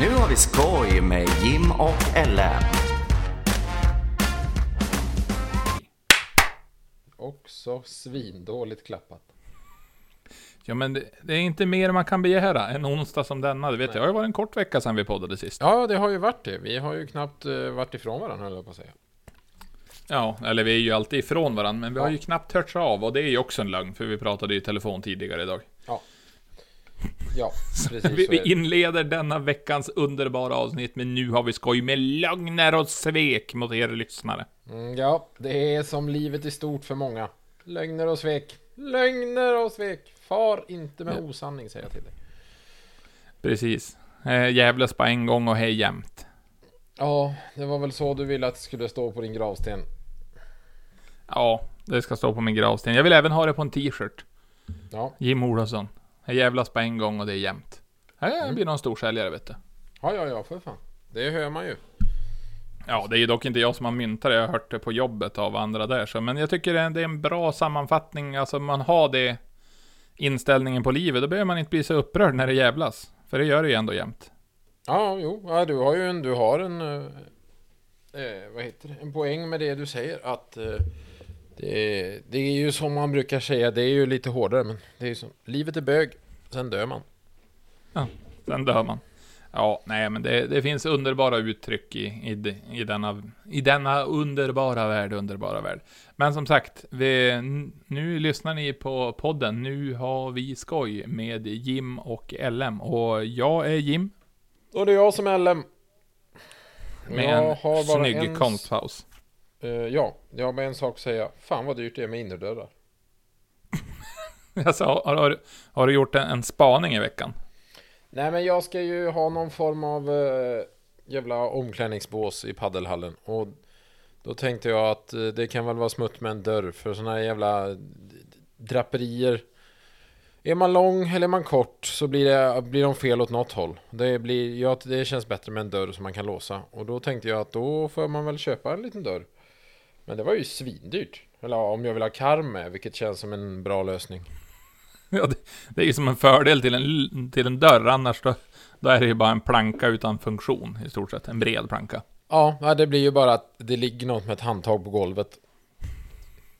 Nu har vi skoj med Jim och Ellen. Också svindåligt klappat. Ja men det, det är inte mer man kan begära en onsdag som denna. Du vet, det har ju varit en kort vecka sedan vi poddade sist. Ja, det har ju varit det. Vi har ju knappt uh, varit ifrån varandra, höll jag på att säga. Ja, eller vi är ju alltid ifrån varandra, men vi Ja. har ju knappt hörts av och det är ju också en lögn, för vi pratade ju i telefon tidigare idag. Ja, precis Vi, vi inleder denna veckans underbara avsnitt med Nu har vi skoj med lögner och svek mot er lyssnare. Mm, ja, det är som livet i stort för många. Lögner och svek. Lögner och svek. Far inte med osanning, säger jag till dig. Precis. Eh, Gävles på en gång och hej jämt. Ja, det var väl så du ville att det skulle stå på din gravsten. Ja, det ska stå på min gravsten. Jag vill även ha det på en t-shirt. Ja, Jim Olofsson. Jag jävlas på en gång och det är jämnt. Det Mm. blir någon stor säljare vet du. ja, ja, ja, för fan. Det hör man ju. Ja, det är ju dock inte jag som har myntat det. Jag har hört det på jobbet av andra där. Så, men jag tycker det är en bra sammanfattning. Alltså man har det inställningen på livet. Då behöver man inte bli så upprörd när det jävlas. För det gör det ju ändå jämt. Ja, jo, ja, du har ju en, du har en, eh, eh, vad heter det, en poäng med det du säger att eh, det, är- det är ju som man brukar säga, det är ju lite hårdare, men det är ju så. Livet är bög, sen dör man. Sen dör man. Ja, nej men det, det finns underbara uttryck i, i, i, denna, i denna underbara värld, underbara värld. Men som sagt, vi, nu lyssnar ni på podden Nu har vi skoj med Jim och LM. Och jag är Jim, Och det är jag som är LM. med jag en har bara snygg en, konstpaus. eh, ja, jag har bara en sak att säga. Fan vad dyrt det är med innerdörrar. Alltså, har, har, har du gjort en, en spaning i veckan? Nej men jag ska ju ha någon form av eh, jävla omklädningsbås i paddelhallen. Och då tänkte jag att eh, det kan väl vara smutt med en dörr för sådana här jävla eh, draperier. Är man lång eller är man kort så blir, det, blir de fel åt något håll. Det, blir, ja, det känns bättre med en dörr som man kan låsa. Och då tänkte jag att då får man väl köpa en liten dörr. Men det var ju svindyrt. Eller om jag vill ha karm med vilket känns som en bra lösning. Ja, det, det är ju som en fördel till en, till en dörr, annars då, då är det ju bara en planka utan funktion i stort sett. En bred planka. Ja, det blir ju bara att det ligger något med ett handtag på golvet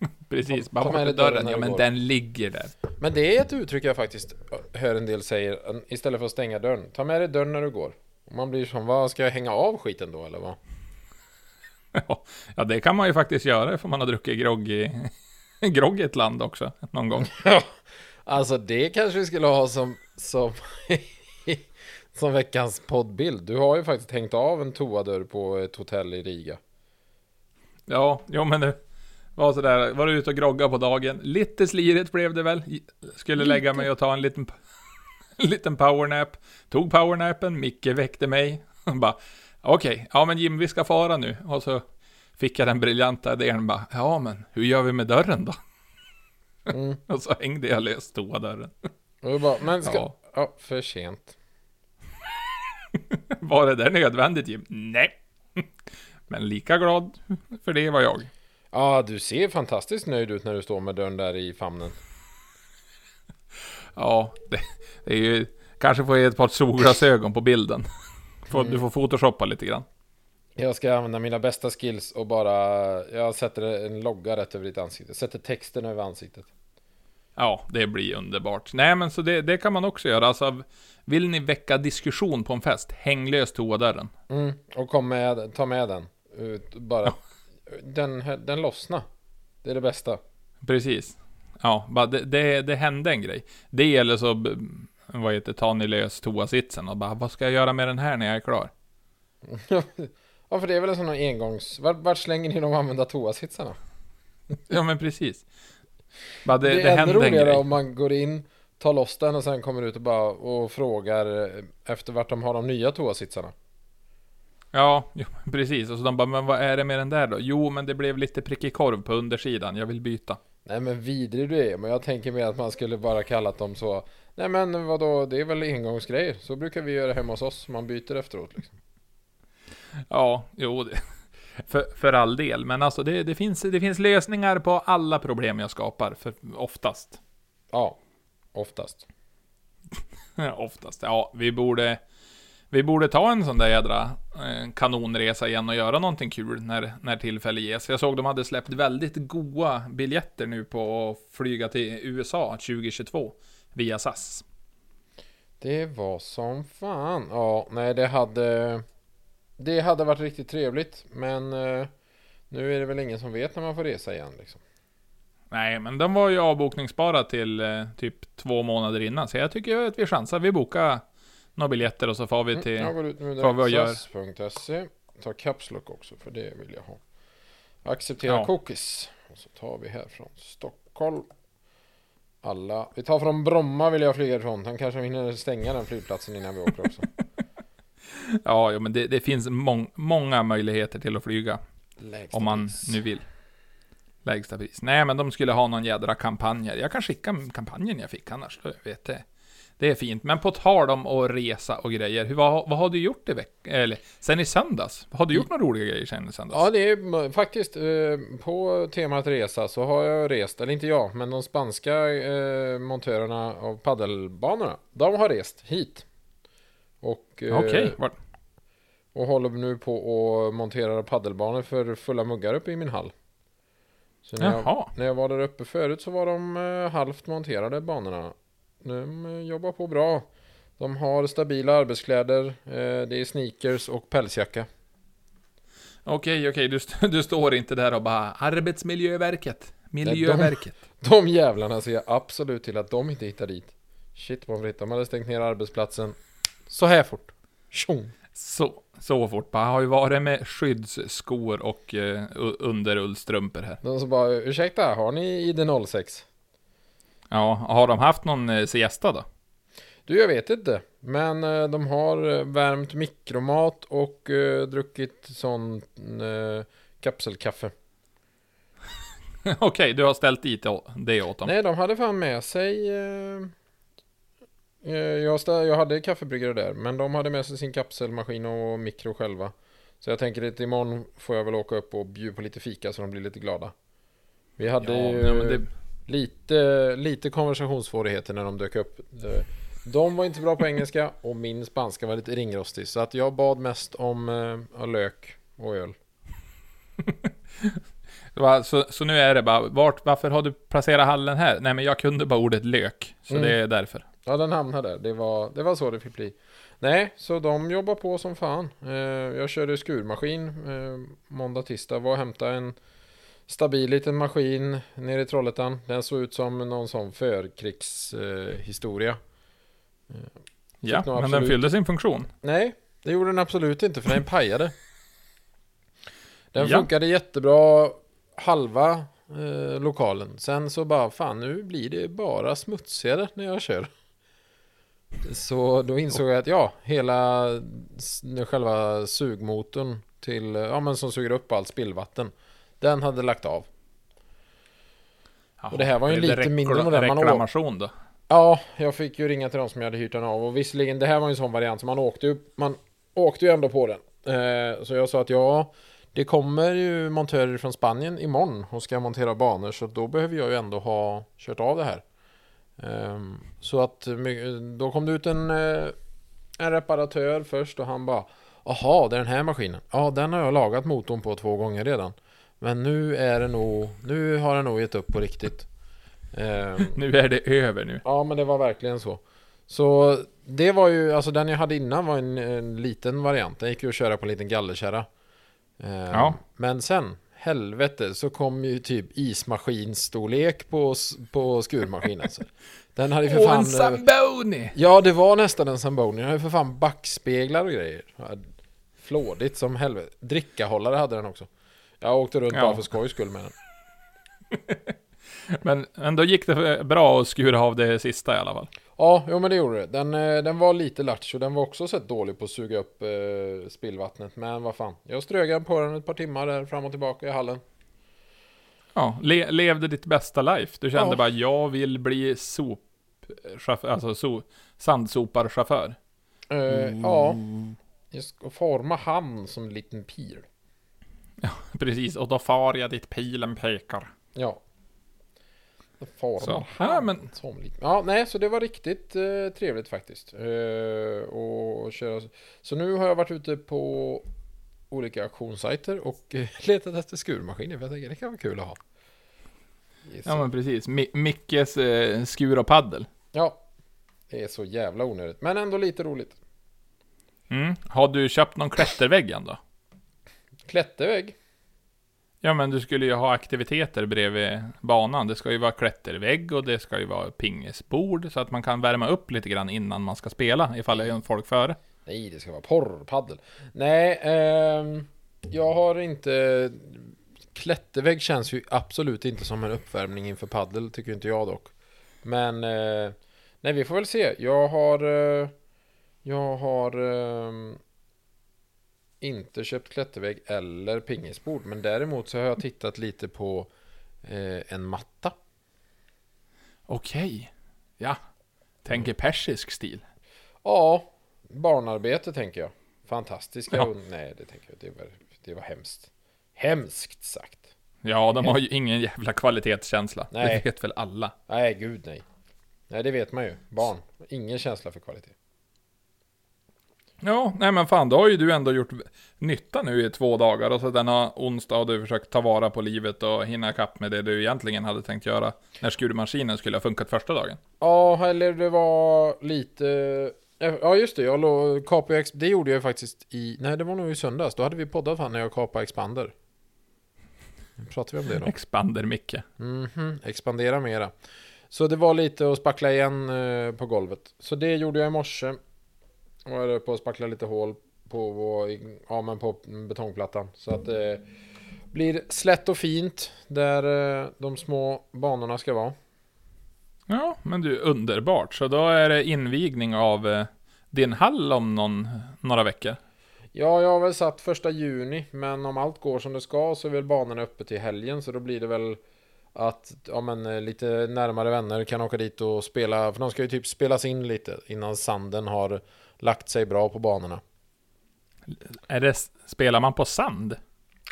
Precis, Ta- bara ta bort dörren, dörren ja men den ligger där. Men det är ett uttryck jag faktiskt hör en del säger istället för att stänga dörren. Ta med dig dörren när du går. Man blir som, vad ska jag hänga av skiten då eller vad? Ja, det kan man ju faktiskt göra för man har druckit grogg i, grogg i ett land också, någon gång. Alltså det kanske vi skulle ha som, som, som veckans poddbild. Du har ju faktiskt hängt av en toadörr på ett hotell i Riga. Ja, jo men det var sådär, var du ute och grogga på dagen. Lite slirigt blev det väl. Skulle lägga mig och ta en liten, en liten powernap. Tog powernapen, Micke väckte mig. Och bara, okej, ja men Jim vi ska fara nu. Och så fick jag den briljanta idén bara, ja men hur gör vi med dörren då? Mm. och så hängde jag lös toadörren. Och bara, men ska... Ja. Ja. för sent. Var det där nödvändigt Jim? Nej. Men lika glad för det var jag. Ja, du ser fantastiskt nöjd ut när du står med dörren där i famnen. Ja, det, det är ju... Kanske får jag ett par solglasögon på bilden. Får, Du får photoshoppa lite grann. Jag ska använda mina bästa skills och bara... Jag sätter en logga rätt över ditt ansikte. Sätter texten över ansiktet. Ja, det blir underbart. Nej, men så det, det kan man också göra. Alltså, vill ni väcka diskussion på en fest, häng lös toadörren. Mm, och kom med, ta med den. Ut, bara. Den, den lossna. Det är det bästa. Precis. Ja, bara det, det, det hände en grej. Det eller så, vad heter tar ni lös toasitsen och bara, vad ska jag göra med den här när jag är klar? ja, för det är väl en sån här engångs... Vart, vart slänger ni de använda toasitsarna? Ja, men precis. Bara det, Det, det, är ännu hände en roligare grej. om man går in, tar loss den och sen kommer ut och bara och frågar eh, efter vart de har de nya toasitsarna. Ja, jo, precis. Och så de bara, men vad är det med den där då? Jo, men det blev lite prickig korv på undersidan. Jag vill byta. Nej men vidrig du är, men jag tänker mer att man skulle bara kallat dem så Nej men vadå, det är väl engångsgrejer, så brukar vi göra hemma hos oss, man byter efteråt liksom. Ja, jo, det, för, för all del. Men alltså, det, det, finns, det finns lösningar på alla problem jag skapar, för oftast. Ja, oftast. oftast. Ja, vi borde... Vi borde ta en sån där jädra eh, kanonresa igen och göra någonting kul när, när tillfälle ges. Jag såg de hade släppt väldigt goa biljetter nu på att flyga till USA 2022 via SAS. Det var som fan. Ja, nej det hade... Det hade varit riktigt trevligt. Men eh, nu är det väl ingen som vet när man får resa igen liksom. Nej, men de var ju avbokningsbara till eh, typ två månader innan, så jag tycker att vi chansar. Vi bokar några biljetter och så får vi till... Mm, jag går ut nu vad vi gör. SAS.se. Ta också för det vill jag ha. Acceptera Ja. cookies. Och så tar vi här från Stockholm. Alla. Vi tar från Bromma vill jag flyga ifrån. Han kanske hinner stänga den flygplatsen innan vi åker också. Ja, men det, det finns mång, många möjligheter till att flyga. Lägsta Om man pris. nu vill. Lägsta pris. Nej, men de skulle ha någon jädra kampanjer. Jag kan skicka kampanjen jag fick annars, då vet det. Det är fint. Men på tal om att resa och grejer. Hur, vad, vad har du gjort i veckan? Eller sen i söndags? Har du gjort några roliga grejer sen i söndags? Ja, det är faktiskt eh, på temat resa så har jag rest, eller inte jag, men de spanska eh, montörerna av paddelbanorna. De har rest hit. Och, eh, Okej, var- och håller nu på och monterar paddelbanor för fulla muggar uppe i min hall. Så när jag, Jaha. när jag var där uppe förut så var de eh, halvt monterade banorna. De eh, jobbar på bra. De har stabila arbetskläder, eh, det är sneakers och pälsjacka. Okej, okej, du, st- du står inte där och bara Arbetsmiljöverket, Miljöverket. De jävlarna ser absolut till att de inte hittar dit. Shit vad fritt, de hade stängt ner arbetsplatsen så här fort. Tjong! Så, så fort bara. Har ju varit med skyddsskor och eh, underullstrumpor här. De så bara, ursäkta, har ni ID 06? Ja, har de haft någon eh, siesta då? Du, jag vet inte. Men eh, de har eh, värmt mikromat och eh, druckit sån eh, kapselkaffe. Okej, du har ställt dit det åt dem. Nej, de hade fan med sig... Eh, eh, jag, stä- jag hade kaffebryggare där, men de hade med sig sin kapselmaskin och mikro själva. Så jag tänker att imorgon får jag väl åka upp och bjuda på lite fika så de blir lite glada. Vi hade Ja, ju men det, lite, lite konversationssvårigheter när de dök upp. De- De var inte bra på engelska och min spanska var lite ringrostig. Så att jag bad mest om eh, lök och öl. så, så nu är det bara, vart, varför har du placerat hallen här? Nej men jag kunde bara ordet lök, så Mm. det är därför. Ja, den hamnade där. Det var, det var så det fick bli. Nej, så de jobbar på som fan. Eh, jag körde skurmaskin eh, måndag, tisdag. Var och hämtade en stabil liten maskin nere i Trollhättan. Den såg ut som någon sån förkrigshistoria. Eh. Ja, nog men den absolut- fyllde sin funktion. Nej, det gjorde den absolut inte för den pajade. Den Ja. funkade jättebra halva eh, lokalen. Sen så bara, fan nu blir det bara smutsigare när jag kör. Så då insåg jag att ja, hela själva sugmotorn till, ja men som suger upp allt spillvatten. Den hade lagt av. Jaha, Och det här var ju en lite mindre modell. Reklamation då? Ja, jag fick ju ringa till dem som jag hade hyrt den av och visserligen det här var ju en sån variant så man åkte ju, man åkte ju ändå på den. Eh, så jag sa att ja, det kommer ju montörer från Spanien imorgon och ska montera banor så då behöver jag ju ändå ha kört av det här. Ehm, så att då kom det ut en, eh, en reparatör först och han bara Jaha, det är den här maskinen. Ja, den har jag lagat motorn på två gånger redan. Men nu är det nog, nu har den nog gett upp på riktigt. Ehm, Nu är det över nu. Ja men det var verkligen så. Så det var ju, alltså den jag hade innan var en, en liten variant. Den gick ju att köra på en liten gallerkärra. Eh, Ja. Men sen, helvete, så kom ju typ ismaskinstorlek på, på skurmaskinen. Alltså. Den hade ju för fan... en eh, Zamboni! Ja, det var nästan en Zamboni. Den hade ju för fan backspeglar och grejer. Flådigt som helvete. Drickahållare hade den också. Jag åkte runt Ja. bara för skojs skull med den. Men, men då gick det bra att skura av det sista i alla fall. Ja, jo men det gjorde det. Den, eh, den var lite lattjo. Den var också sett dålig på att suga upp eh, spillvattnet. Men vad fan. Jag strögade på den ett par timmar där fram och tillbaka i hallen. Ja, le, levde ditt bästa life. Du kände Ja. bara, jag vill bli sop... Alltså so, sandsoparchaufför. Eh, Ja, jag ska forma han som en liten pil. Precis, och då far jag dit pilen pekar. Ja. Far Så, ja, men- Ja, nej, så det var riktigt eh, trevligt faktiskt. Eh, och köra. Så nu har jag varit ute på olika auktionssajter och eh, letat efter skurmaskiner. För jag tänker det kan vara kul att ha. Yes. Ja men precis. Mi- Mickes eh, skur och paddel. ja, det är så jävla onödigt. Men ändå lite roligt. Mm. Har du köpt någon klättervägg än då? Klättervägg. Ja men du skulle ju ha aktiviteter bredvid banan. Det ska ju vara klättervägg och det ska ju vara pingisbord så att man kan värma upp lite grann innan man ska spela ifall det är folk före. Nej, det ska vara porrpaddel. Nej, eh, jag har inte... Klättervägg känns ju absolut inte som en uppvärmning inför paddel, tycker inte jag dock. Men... Eh, nej, vi får väl se. Jag har... Eh, jag har... Ehm, inte köpt klättervägg eller pingisbord, men däremot så har jag tittat lite på eh, en matta. Okej. Ja. Tänker persisk stil. Ja, barnarbete tänker jag. Fantastiska. Ja. Nej, det tänker jag. Det var, det var hemskt. Hemskt sagt. Ja, de har ju ingen jävla kvalitetskänsla. Nej. Det vet väl alla. Nej, gud nej. Nej, det vet man ju. Barn. Ingen känsla för kvalitet. Ja, nej men fan, då har ju du ändå gjort nytta nu i två dagar och så denna onsdag har du försökt ta vara på livet och hinna ikapp med det du egentligen hade tänkt göra när skurmaskinen skulle ha funkat första dagen. Ja, eller det var lite... Ja, just det. Jag låg... Kapade. Det gjorde jag ju faktiskt i... Nej, det var nog i söndags. Då hade vi poddat fan när jag kapade Expander. Pratar vi om det då? Expander Micke. Mhm, expandera mera. Så det var lite att spackla igen eh, på golvet. Så det gjorde jag i morse. Och jag höll på att spackla lite hål på, vår- ja, men på betongplattan. Så att det blir slätt och fint där eh, de små banorna ska vara. Ja, men du, underbart. Så då är det invigning av eh, din hall om någon, några veckor. Ja, jag har väl satt första juni, men om allt går som det ska så är väl banorna uppe till helgen. Så då blir det väl att ja, men, eh, lite närmare vänner kan åka dit och spela. För de ska ju typ spelas in lite innan sanden har lagt sig bra på banorna. Är det, spelar man på sand?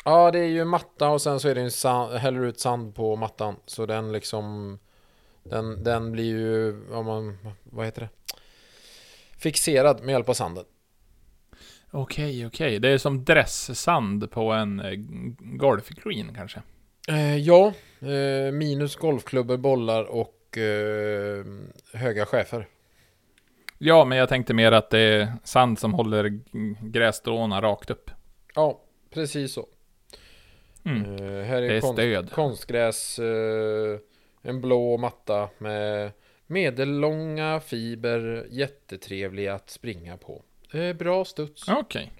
Ja, det är ju matta och sen så är det en sand, häller ut sand på mattan. Så den liksom... Den, den blir ju, ja, man, vad heter det? Fixerad med hjälp av sanden. Okej, okej. Det är som dresssand på en eh, golfgreen kanske. Eh, ja, eh, minus golfklubbor, bollar och eh, höga chefer. Ja, men jag tänkte mer att det är sand som håller grässtråna rakt upp. Ja, precis så. Mm. Eh, här är, Det är konst, stöd. konstgräs, eh, en blå matta med medellånga fiber, jättetrevlig att springa på. Eh, bra studs. Okej.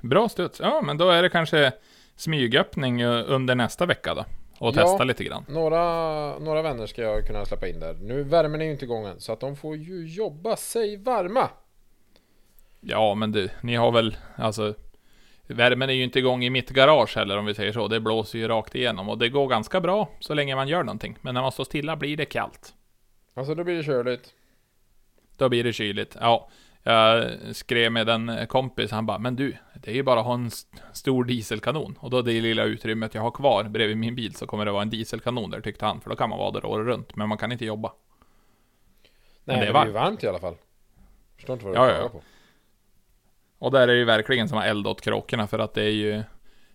Bra studs. Ja, men då är det kanske smygöppning under nästa vecka då. Och Ja. testa lite grann. Några, några vänner ska jag kunna släppa in där. Nu värmen är ju inte igång än, så att de får ju jobba sig varma. Ja, men du, ni har väl, alltså... Värmen är ju inte igång i mitt garage heller om vi säger så. Det blåser ju rakt igenom och det går ganska bra så länge man gör någonting. Men när man står stilla blir det kallt. Alltså då blir det körligt. Då blir det kyligt. Ja, jag skrev med en kompis, han bara, men du, det är ju bara att ha en st- stor dieselkanon. Och då det lilla utrymmet jag har kvar bredvid min bil så kommer det vara en dieselkanon där tyckte han. För då kan man vara där året runt, men man kan inte jobba. Nej, det det, är blir ju varmt i alla fall. Förstår inte vad du Ja, ja. på. Och där är det ju verkligen som att elda åt kråkorna för att det är ju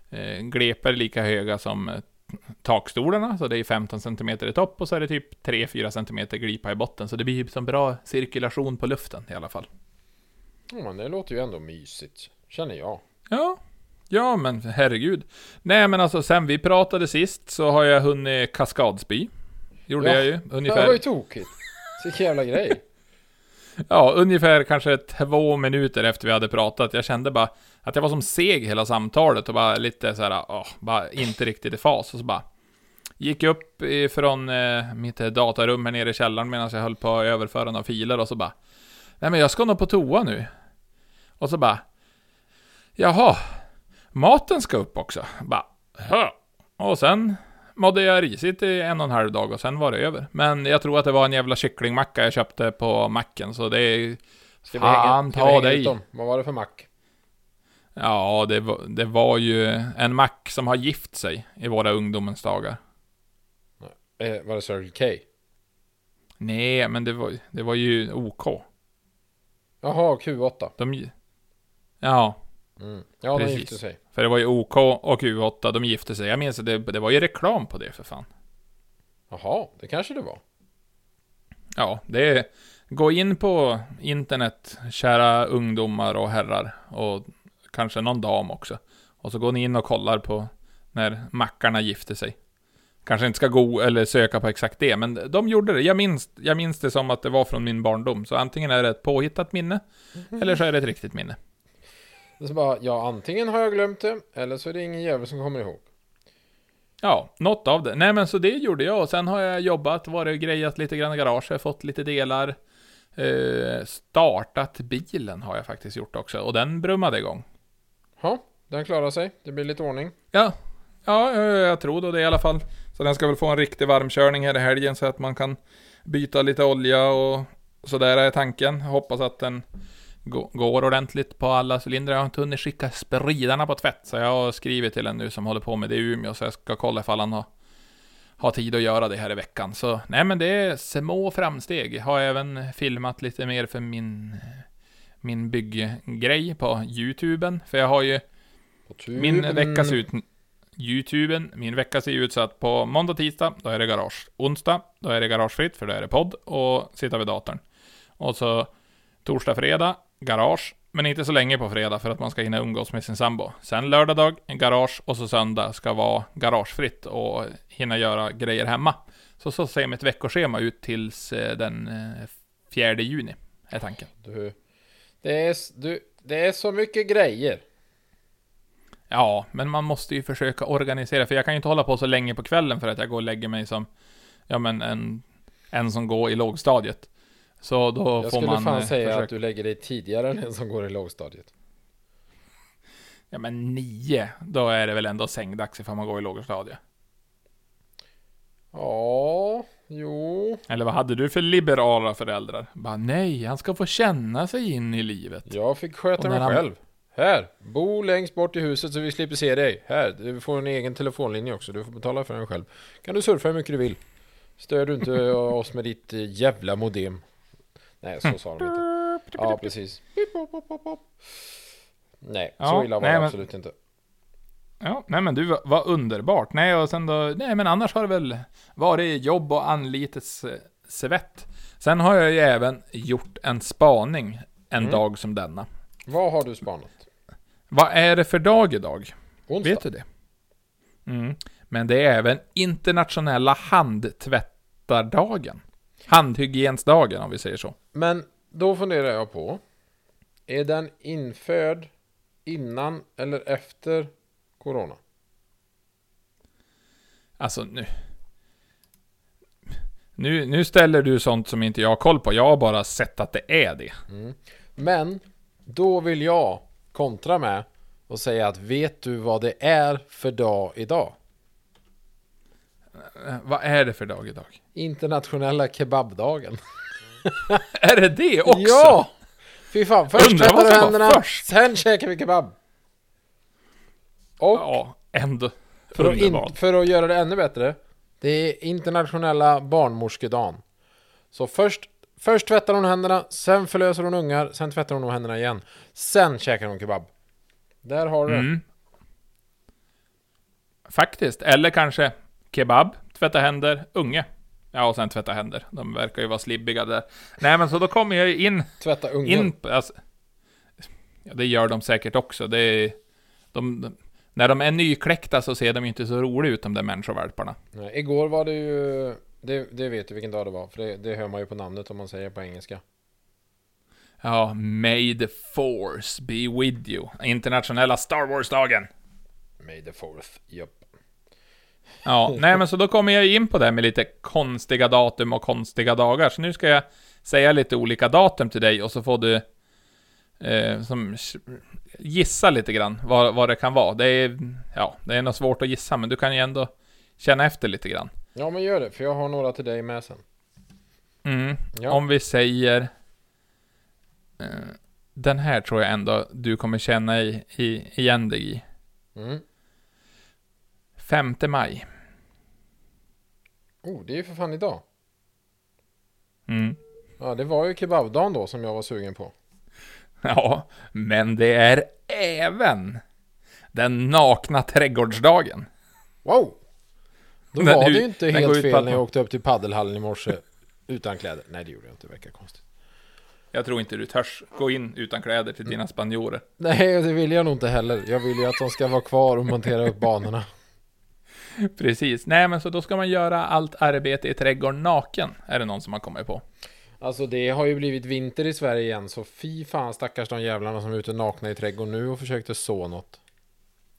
eh, gleper lika höga som eh, takstolarna, så det är 15 cm i topp och så är det typ 3-4 cm glipa i botten. Så det blir ju som bra cirkulation på luften i alla fall. Ja, men det låter ju ändå mysigt. Känner jag. Ja, ja men herregud. Nej men alltså sen vi pratade sist så har jag hunnit Kaskadsby. Gjorde Ja, jag ju, Det var ju ungefär. tokigt. Vilken jävla grej. Ja, ungefär kanske två minuter efter vi hade pratat. Jag kände bara att jag var som seg hela samtalet och bara lite så här, åh, bara inte riktigt i fas. Och så bara gick upp ifrån eh, mitt datarum här nere i källaren medan jag höll på att överföra några filer och så bara Nej men jag ska nog på toa nu. Och så bara Jaha, maten ska upp också. Bara, Hö. Och sen mådde jag risigt i en och en halv dag och sen var det över. Men jag tror att det var en jävla kycklingmacka jag köpte på macken så det är... Ska Fan, ta hänga dig. Vad var det för mack? Ja, det var, det var ju en mack som har gift sig i våra ungdomens dagar. Eh, var det Circle K? Nej, men det var, det var ju OK. Jaha, Q8. De... Ja, Mm. Ja, de Precis. gifte sig. för det var ju OK och Q8, de gifte sig. Jag minns att det, det var ju reklam på det för fan. Jaha, det kanske det var. Ja, det är... Gå in på internet, kära ungdomar och herrar. Och kanske någon dam också. Och så går ni in och kollar på när mackarna gifte sig. Kanske inte ska gå eller söka på exakt det, men de gjorde det. Jag minns, jag minns det som att det var från min barndom. Så antingen är det ett påhittat minne, eller så är det ett riktigt minne. Är så bara, ja antingen har jag glömt det, eller så är det ingen jävel som kommer ihåg. Ja, något av det. Nej men så det gjorde jag och sen har jag jobbat, varit och grejat lite grann i garaget, fått lite delar. Eh, startat bilen har jag faktiskt gjort också och den brummade igång. Ja, den klarar sig. Det blir lite ordning. Ja, ja eh, jag tror då det i alla fall. Så den ska väl få en riktig varmkörning här i helgen så att man kan byta lite olja och sådär är tanken. Hoppas att den går ordentligt på alla cylindrar. Jag har inte hunnit skicka spridarna på tvätt så jag har skrivit till en nu som håller på med det i Umeå så jag ska kolla ifall han har, har tid att göra det här i veckan. Så nej men det är små framsteg. Jag har även filmat lite mer för min min bygggrej på YouTuben. För jag har ju min vecka ser ut... YouTuben, min vecka ser ut så att på måndag, tisdag, då är det garage. Onsdag, då är det garagefritt, för då är det podd och sitta vid datorn. Och så torsdag, fredag, garage. Men inte så länge på fredag för att man ska hinna umgås med sin sambo. Sen lördag dag, garage och så söndag ska vara garagefritt och hinna göra grejer hemma. Så så ser mitt veckoschema ut tills eh, den eh, 4 juni, är tanken. Du, det, är, du, det är så mycket grejer. Ja, men man måste ju försöka organisera, för jag kan ju inte hålla på så länge på kvällen för att jag går och lägger mig som, ja men en, en som går i lågstadiet. Så då Jag får skulle man fan eh, säga försöka, att du lägger dig tidigare än den som går i lågstadiet. ja men nio, då är det väl ändå sängdags ifall man går i lågstadiet. Ja, jo. Eller vad hade du för liberala föräldrar? Bara nej, han ska få känna sig in i livet. Jag fick sköta mig han- själv. Här, bo längst bort i huset så vi slipper se dig. Här, du får en egen telefonlinje också. Du får betala för den själv. Kan du surfa hur mycket du vill. Stör du inte oss med ditt eh, jävla modem. Nej, så sa de inte. Ja, precis. Pop, pop. Nej, så Ja, illa var nej, det men- absolut inte. Ja, nej men du, vad- vad underbart. Nej, och sen då, nej men annars har det väl varit jobb och anlitets eh, svett. Sen har jag ju även gjort en spaning en Mm. dag som denna. Vad har du spanat? Vad är det för dag idag? Onsdag? Vet du det? Mm. Men det är även internationella handtvättardagen. Handhygiensdagen om vi säger så. Men då funderar jag på. Är den införd innan eller efter Corona? Alltså nu... Nu, nu ställer du sånt som inte jag har koll på. Jag har bara sett att det är det. Men då vill jag kontra med och säga att vet du vad det är för dag idag? Vad är det för dag idag? Internationella kebabdagen. Är det det också? Ja! Fy fan, först tvättar du händerna, först. sen käkar vi kebab. Och Ja, ändå. för, att in, för att göra det ännu bättre, det är internationella barnmorskedagen. Så först, först tvättar hon händerna, sen förlöser hon ungar, sen tvättar hon händerna igen. Sen käkar hon kebab. Där har du det. Mm. Faktiskt. Eller kanske kebab, tvätta händer, unge. Ja, och sen tvätta händer. De verkar ju vara slibbiga där. Nej, men så då kommer jag ju in Tvätta ungen. in alltså, ja, det gör de säkert också. Det är, de, de, när de är nykläckta så ser de ju inte så roliga ut, de där människovalparna. Nej, igår var det ju... Det, det vet du vilken dag det var, för det, det hör man ju på namnet om man säger på engelska. Ja, May the force be with you. Internationella Star Wars-dagen. May the fourth, japp. Ja, nej men så då kommer jag in på det med lite konstiga datum och konstiga dagar. Så nu ska jag säga lite olika datum till dig och så får du eh, som, gissa lite grann vad, vad det kan vara. Det är, ja, det är nog svårt att gissa, men du kan ju ändå känna efter lite grann. Ja men gör det, för jag har några till dig med sen. Mm. Ja. Om vi säger... Eh, den här tror jag ändå du kommer känna i, i, igen dig i. Mm. 5 maj. Oh, det är ju för fan idag. Mm. Ja, det var ju kebabdagen då som jag var sugen på. Ja, men det är även den nakna trädgårdsdagen. Wow! Då var är det ju- inte helt fel när jag åkte upp till paddelhallen i morse utan kläder. Nej, det gjorde jag inte. Det verkar konstigt. Jag tror inte du törs gå in utan kläder till dina spanjorer. Nej, det vill jag nog inte heller. Jag vill ju att de ska vara kvar och montera upp banorna. Precis. Nej, men så då ska man göra allt arbete i trädgården naken, är det någon som har kommit på. Alltså det har ju blivit vinter i Sverige igen, så fy fan stackars de jävlarna som är ute nakna i trädgården nu och försökte så något.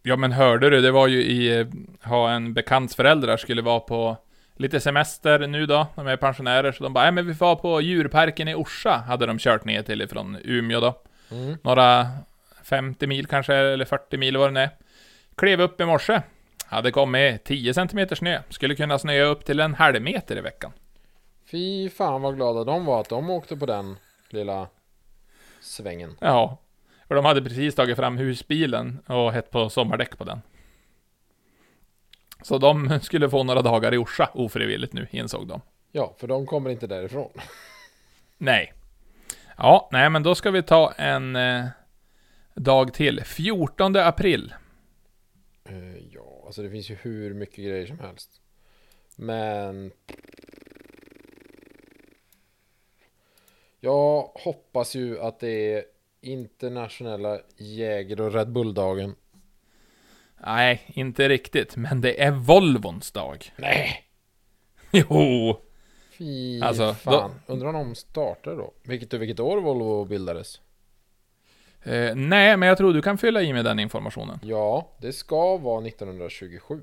Ja, men hörde du, det var ju i, eh, ha en bekants föräldrar skulle vara på lite semester nu då, de är pensionärer, så de bara, nej men vi får på djurparken i Orsa, hade de kört ner till ifrån Umeå då. Mm. Några 50 mil kanske, eller 40 mil vad det är. Klev upp i morse. Hade kommit 10 cm snö. Skulle kunna snöa upp till en halv meter i veckan. Fy fan vad glada de var att de åkte på den lilla svängen. Ja. Och de hade precis tagit fram husbilen och hett på sommardäck på den. Så de skulle få några dagar i Orsa ofrivilligt nu, insåg de. Ja, för de kommer inte därifrån. Nej. Ja, nej men då ska vi ta en eh, dag till. 14 april. Alltså det finns ju hur mycket grejer som helst. Men... Jag hoppas ju att det är internationella jäger och Red Bull-dagen. Nej, inte riktigt, men det är Volvons dag. Nej! Jo! Fy Alltså, fan. Undrar om de startar då? Vilket, vilket år Volvo bildades? Eh, nej, men jag tror du kan fylla i med den informationen. Ja, det ska vara 1927.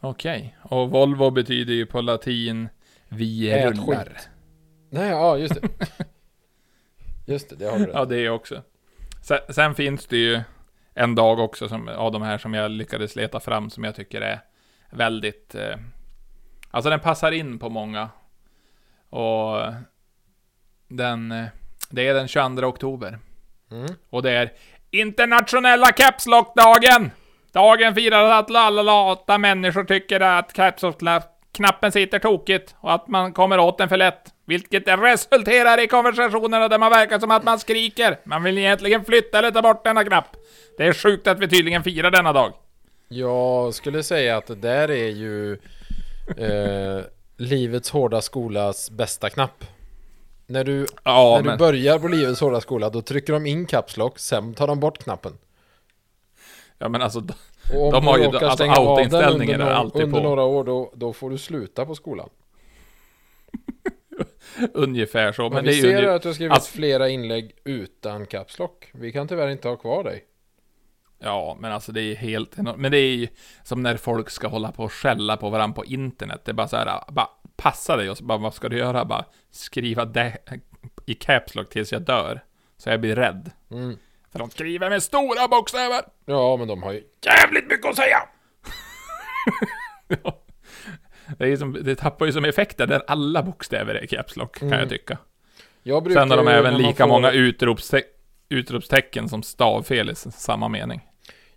Okej. Och Volvo betyder ju på latin Vi Ät rullar. skit. Nej, ja just det. Just det, det har du rätt. Ja, det är också. Sen, sen finns det ju en dag också som, av de här som jag lyckades leta fram som jag tycker är väldigt... Eh, alltså den passar in på många. Och den... eh, Det är den 22 oktober. Mm. Och det är internationella Caps Lock-dagen! Dagen firar att alla lata människor tycker att Caps Lock-knappen sitter tokigt och att man kommer åt den för lätt. Vilket resulterar i konversationerna där man verkar som att man skriker. Man vill egentligen flytta eller ta bort denna knapp. Det är sjukt att vi tydligen firar denna dag. Jag skulle säga att det där är ju eh, livets hårda skolas bästa knapp. När du, Ja, när du men... börjar på livets hårda skola, då trycker de in Caps Lock, sen tar de bort knappen. Ja, men alltså... De du har ju- alltså, autoinställningen under, är några- alltid under på. några år, då, då får du sluta på skolan. Ungefär så. Men, Men, det är vi ju... ser ungef- att du har skrivit alltså- flera inlägg utan Caps Lock. Vi kan tyvärr inte ha kvar dig. Ja, men alltså det är helt enormt. Men det är ju som när folk ska hålla på och skälla på varandra på internet. Det är bara så här, bara passa dig och så bara, vad ska du göra? Bara skriva det i caps lock tills jag dör. Så jag blir rädd. Mm. För de skriver med stora bokstäver. Ja, men de har ju... Jävligt mycket att säga! Ja. det, är som, det tappar ju som effekter där alla bokstäver är caps lock, kan Mm. jag tycka. Jag Sen har de även när lika får- många utropste utropstecken som stavfel i samma mening.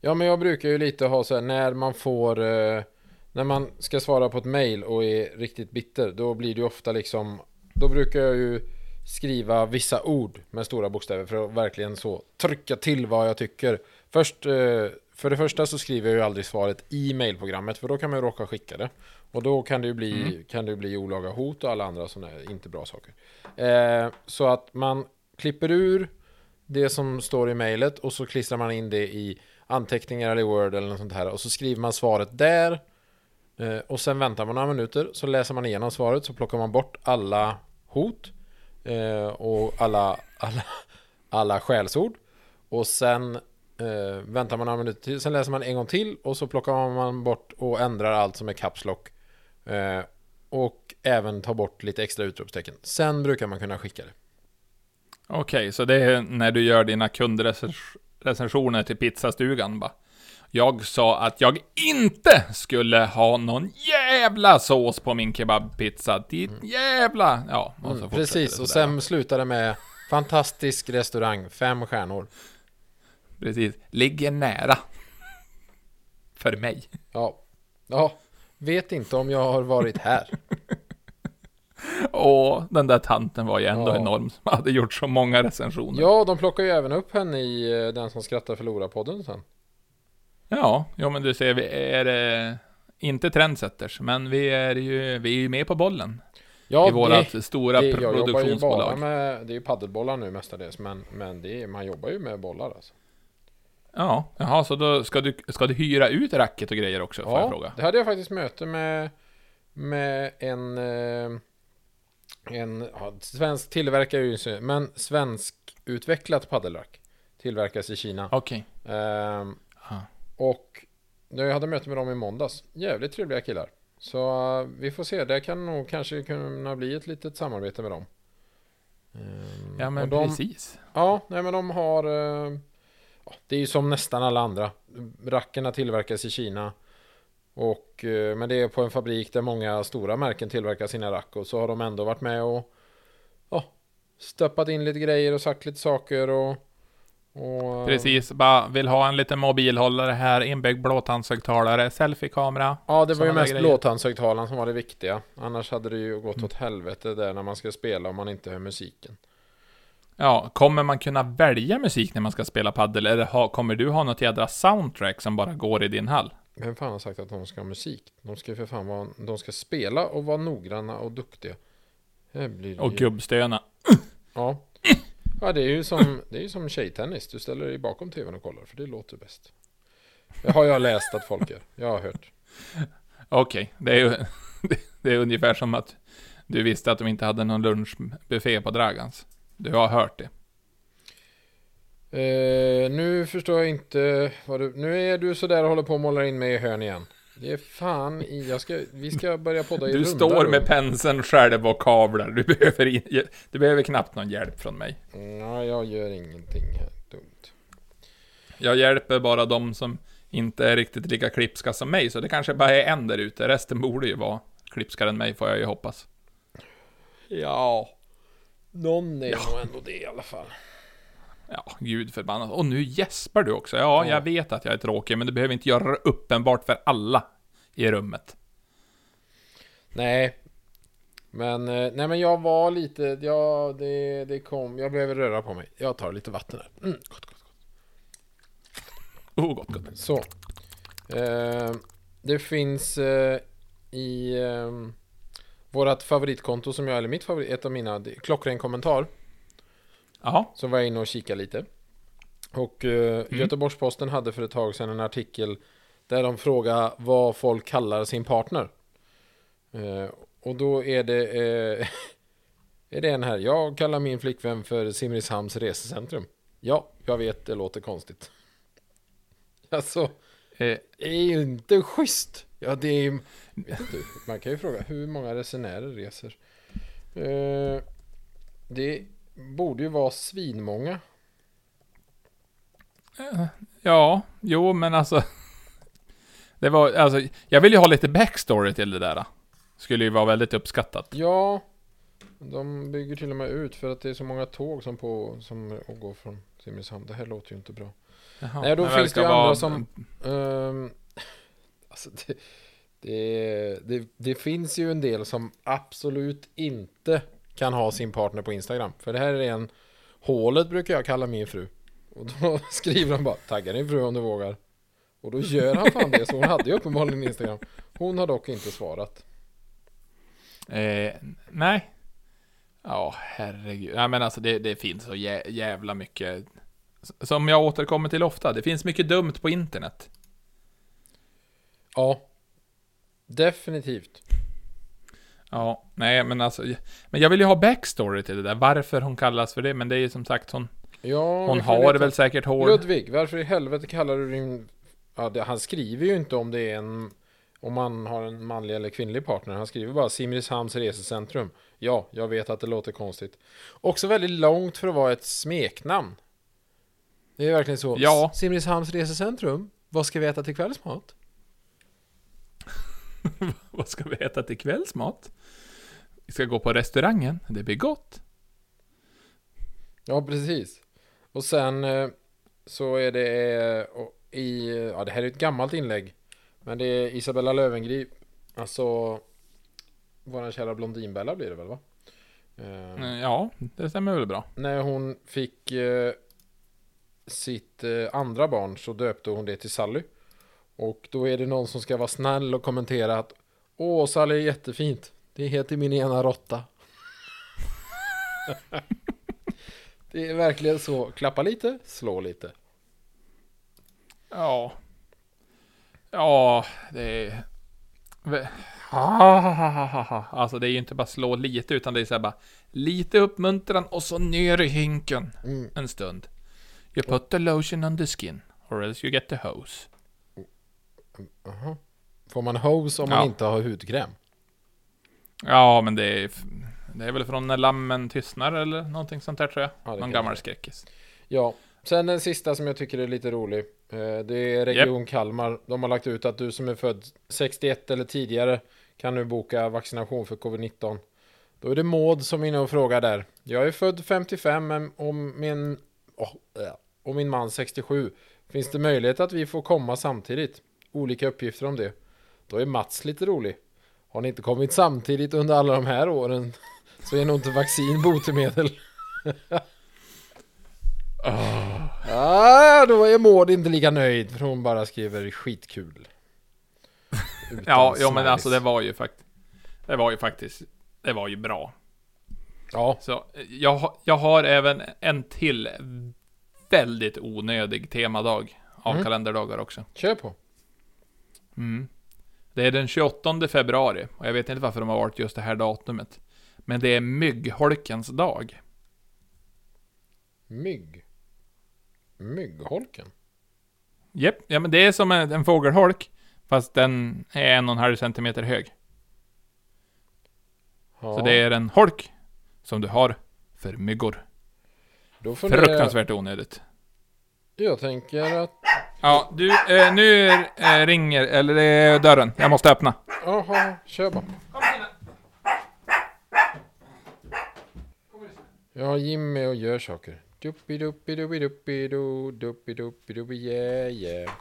Ja, men jag brukar ju lite ha så här, när man får... Eh, när man ska svara på ett mail och är riktigt bitter, då blir det ju ofta liksom... Då brukar jag ju skriva vissa ord med stora bokstäver för att verkligen så trycka till vad jag tycker. Först, eh, för det första så skriver jag ju aldrig svaret i mailprogrammet, för då kan man ju råka skicka det. Och då kan det ju bli, Mm. kan det bli olaga hot och alla andra sådana inte bra saker. Eh, så att man klipper ur det som står i mejlet och så klistrar man in det i anteckningar eller Word eller något sånt här och så skriver man svaret där eh, och sen väntar man några minuter så läser man igenom svaret så plockar man bort alla hot eh, och alla, alla, alla skällsord. Och sen eh, väntar man några minuter till sen läser man en gång till och så plockar man bort och ändrar allt som är caps lock. Eh, och även tar bort lite extra utropstecken. Sen brukar man kunna skicka det. Okej, så det är när du gör dina kundrecensioner till pizzastugan bara. Jag sa att jag inte skulle ha någon jävla sås på min kebabpizza. Ditt jävla... Ja, och så Mm, precis, och sen slutar det med fantastisk restaurang, fem stjärnor. Precis. Ligger nära. För mig. Ja, ja, vet inte om jag har varit här. Och den där tanten var ju ändå Ja. enorm som hade gjort så många recensioner. Ja, de plockar ju även upp henne i eh, Den som skrattar förlorar-podden sen. Ja, jo men du ser, vi är eh, inte trendsetters, men vi är ju, vi är ju med på bollen. Ja, I vårat stora det, jag jobbar ju bara produktionsbolag. med, det är ju paddelbollar nu mestadels, men, men det är, man jobbar ju med bollar alltså. Ja, jaha, så då ska du, ska du hyra ut racket och grejer också, Ja, fråga? det hade jag faktiskt möte med, med en, eh, en ja, svensk tillverkare, är ju men svensk utvecklat paddelrack. Tillverkas i Kina. Okej. Ehm, Ja. Och jag hade möte med dem i måndags. Jävligt trevliga killar. Så eh, vi får se, det kan nog kanske kunna bli ett litet samarbete med dem. Ehm, Ja, men de, precis. Ja, nej men de har... eh, det är ju som nästan alla andra. Rackerna tillverkas i Kina. Och, eh, men det är på en fabrik där många stora märken tillverkar sina rack. Och så har de ändå varit med och ja, stoppat in lite grejer och sagt lite saker. Och, och, Precis, bara vill ha en liten mobilhållare här, inbyggd blåtandshögtalare, selfiekamera. Ja, det var ju mest grejer. blåtandshögtalaren som var det viktiga. Annars hade det ju gått åt helvete där när man ska spela om man inte hör musiken. Ja, kommer man kunna välja musik när man ska spela paddel eller ha, kommer du ha något jädra soundtrack som bara går i din hall? Vem fan har sagt att de ska ha musik? De ska för fan vara, de ska spela och vara noggranna och duktiga. Och ju- gubbstöna. Ja. Ja, det är ju som, det är ju som tjejtennis. Du ställer dig bakom tvn och kollar, för det låter bäst. Det har jag läst att folk gör. Jag har hört. Okej, det är ju det är ungefär som att du visste att de inte hade någon lunchbuffé på Dragans. Du har hört det. Eh, nu förstår jag inte vad du... Nu är du sådär och håller på att måla in mig i hörn igen. Det är fan i... Jag ska, vi ska börja podda i Du runda står med penseln själv och kavlar. Du behöver, in, du behöver knappt någon hjälp från mig. Nej, jag gör ingenting här dumt. Jag hjälper bara de som inte är riktigt lika klipska som mig, så det kanske bara är en där ute. Resten borde ju vara klipskare än mig, får jag ju hoppas. Ja. Någon är Ja. nog ändå det i alla fall. Ja, gud förbannat. Och nu gäspar du också. Ja, Ja. jag vet att jag är tråkig, men du behöver inte göra det uppenbart för alla i rummet. Nej. Men, eh, nej men jag var lite, ja det, det kom, jag behöver röra på mig. Jag tar lite vatten här. Mm, gott, gott, gott. Oh, gott, gott. Så. Eh, det finns eh, i eh, vårat favoritkonto som jag, eller mitt favorit, ett av mina, det- klockren kommentar. Jaha, Så var jag inne och kikade lite. Och eh, Göteborgs-Posten hade för ett tag sedan en artikel där de frågar vad folk kallar sin partner. Eh, och då är det, eh, är det en här. Jag kallar min flickvän för Simrishamns resecentrum. Ja, jag vet, det låter konstigt. Alltså, eh, det är ju inte schysst. Ja, det är inte, man kan ju fråga hur många resenärer reser. Eh, det borde ju vara svinmånga. ja, jo, men alltså. Det var, alltså, jag vill ju ha lite backstory till det där. Skulle ju vara väldigt uppskattat. Ja, de bygger till och med ut för att det är så många tåg som, på, som går från Simrishamn. Det här låter ju inte bra. Jaha, Nej, då finns det ju andra som- Ehm, alltså det, det, det, det finns ju en del som absolut inte kan ha sin partner på Instagram. För det här är en Hålet brukar jag kalla min fru. Och då skriver han bara Tagga din fru om du vågar. Och då gör han fan det. Så hon hade ju uppenbarligen Instagram. Hon har dock inte svarat. Eh, nej. Ja, herregud. Ja, men alltså det, det finns så jä jävla mycket. Som jag återkommer till ofta. Det finns mycket dumt på internet. Ja. Definitivt. Ja, nej men alltså. Men jag vill ju ha backstory till det där. Varför hon kallas för det. Men det är ju som sagt hon. Ja, Hon har veta. väl säkert hår. Ludvig, varför i helvete kallar du din... Ja, det, han skriver ju inte om det är en... Om man har en manlig eller kvinnlig partner. Han skriver bara Simrishamns resecentrum. Ja, jag vet att det låter konstigt. Också väldigt långt för att vara ett smeknamn. Det är verkligen så. Ja. Simrishamns resecentrum. Vad ska vi äta till kvällsmat? Vad ska vi äta till kvällsmat? Vi ska gå på restaurangen. Det blir gott. Ja, precis. Och sen eh, så är det eh, och i... Ja, det här är ett gammalt inlägg. Men det är Isabella Löwengrip. Alltså... våran kära Blondinbella blir det väl va? Eh, Eh, Ja, det stämmer väl bra. när hon fick eh, sitt andra barn så döpte hon det till Sally. Och då är det någon som ska vara snäll och kommentera att Åh, Sally är jättefint. Det heter min ena råtta. det är verkligen så. Klappa lite, slå lite. Ja. Ja, det är... Alltså det är ju inte bara slå lite, utan det är så bara lite uppmuntran och så ner i hinken Mm. en stund. You put the lotion on the skin, or else you get the hose. Aha. Får man hose om man Ja. inte har hudkräm? Ja, men det är, det är väl från när lammen tystnar eller någonting sånt där tror jag. Ja, Någon gammal skräckis. Ja, sen den sista som jag tycker är lite rolig. Eh, Det är Region Kalmar. De har lagt ut att du som är född 61 eller tidigare kan nu boka vaccination för covid-19. Då är det Maud som är inne och frågar där. Jag är född 55 men om min, och min man 67. Finns det möjlighet att vi får komma samtidigt? Olika uppgifter om det. Då är Mats lite rolig. Har ni inte kommit samtidigt under alla de här åren så är nog inte vaccin botemedel. Ah, då är Maud inte lika nöjd för hon bara skriver skitkul. Ja, ja men alltså det var ju faktiskt... Det var ju faktiskt... Det var ju bra. Ja, Så jag, jag har även en till väldigt onödig temadag av Mm. kalenderdagar också. kör på. Mm. Det är den 28 februari och jag vet inte varför de har valt just det här datumet. Men det är myggholkens dag. Mygg. Myggholken. Japp, ja men det är som en, en fågelholk. Fast den är en och en halv centimeter hög. Ja, Så det är en holk som du har för myggor. då funderar jag, Fruktansvärt onödigt. jag tänker att... Ja, du, eh, nu eh, ringer, eller det är dörren. Jag måste öppna. Jaha, kör bara. Jag har Jimmy och gör saker. Duppi duppi duppi duppi duppi duppi duppi yeah yeah.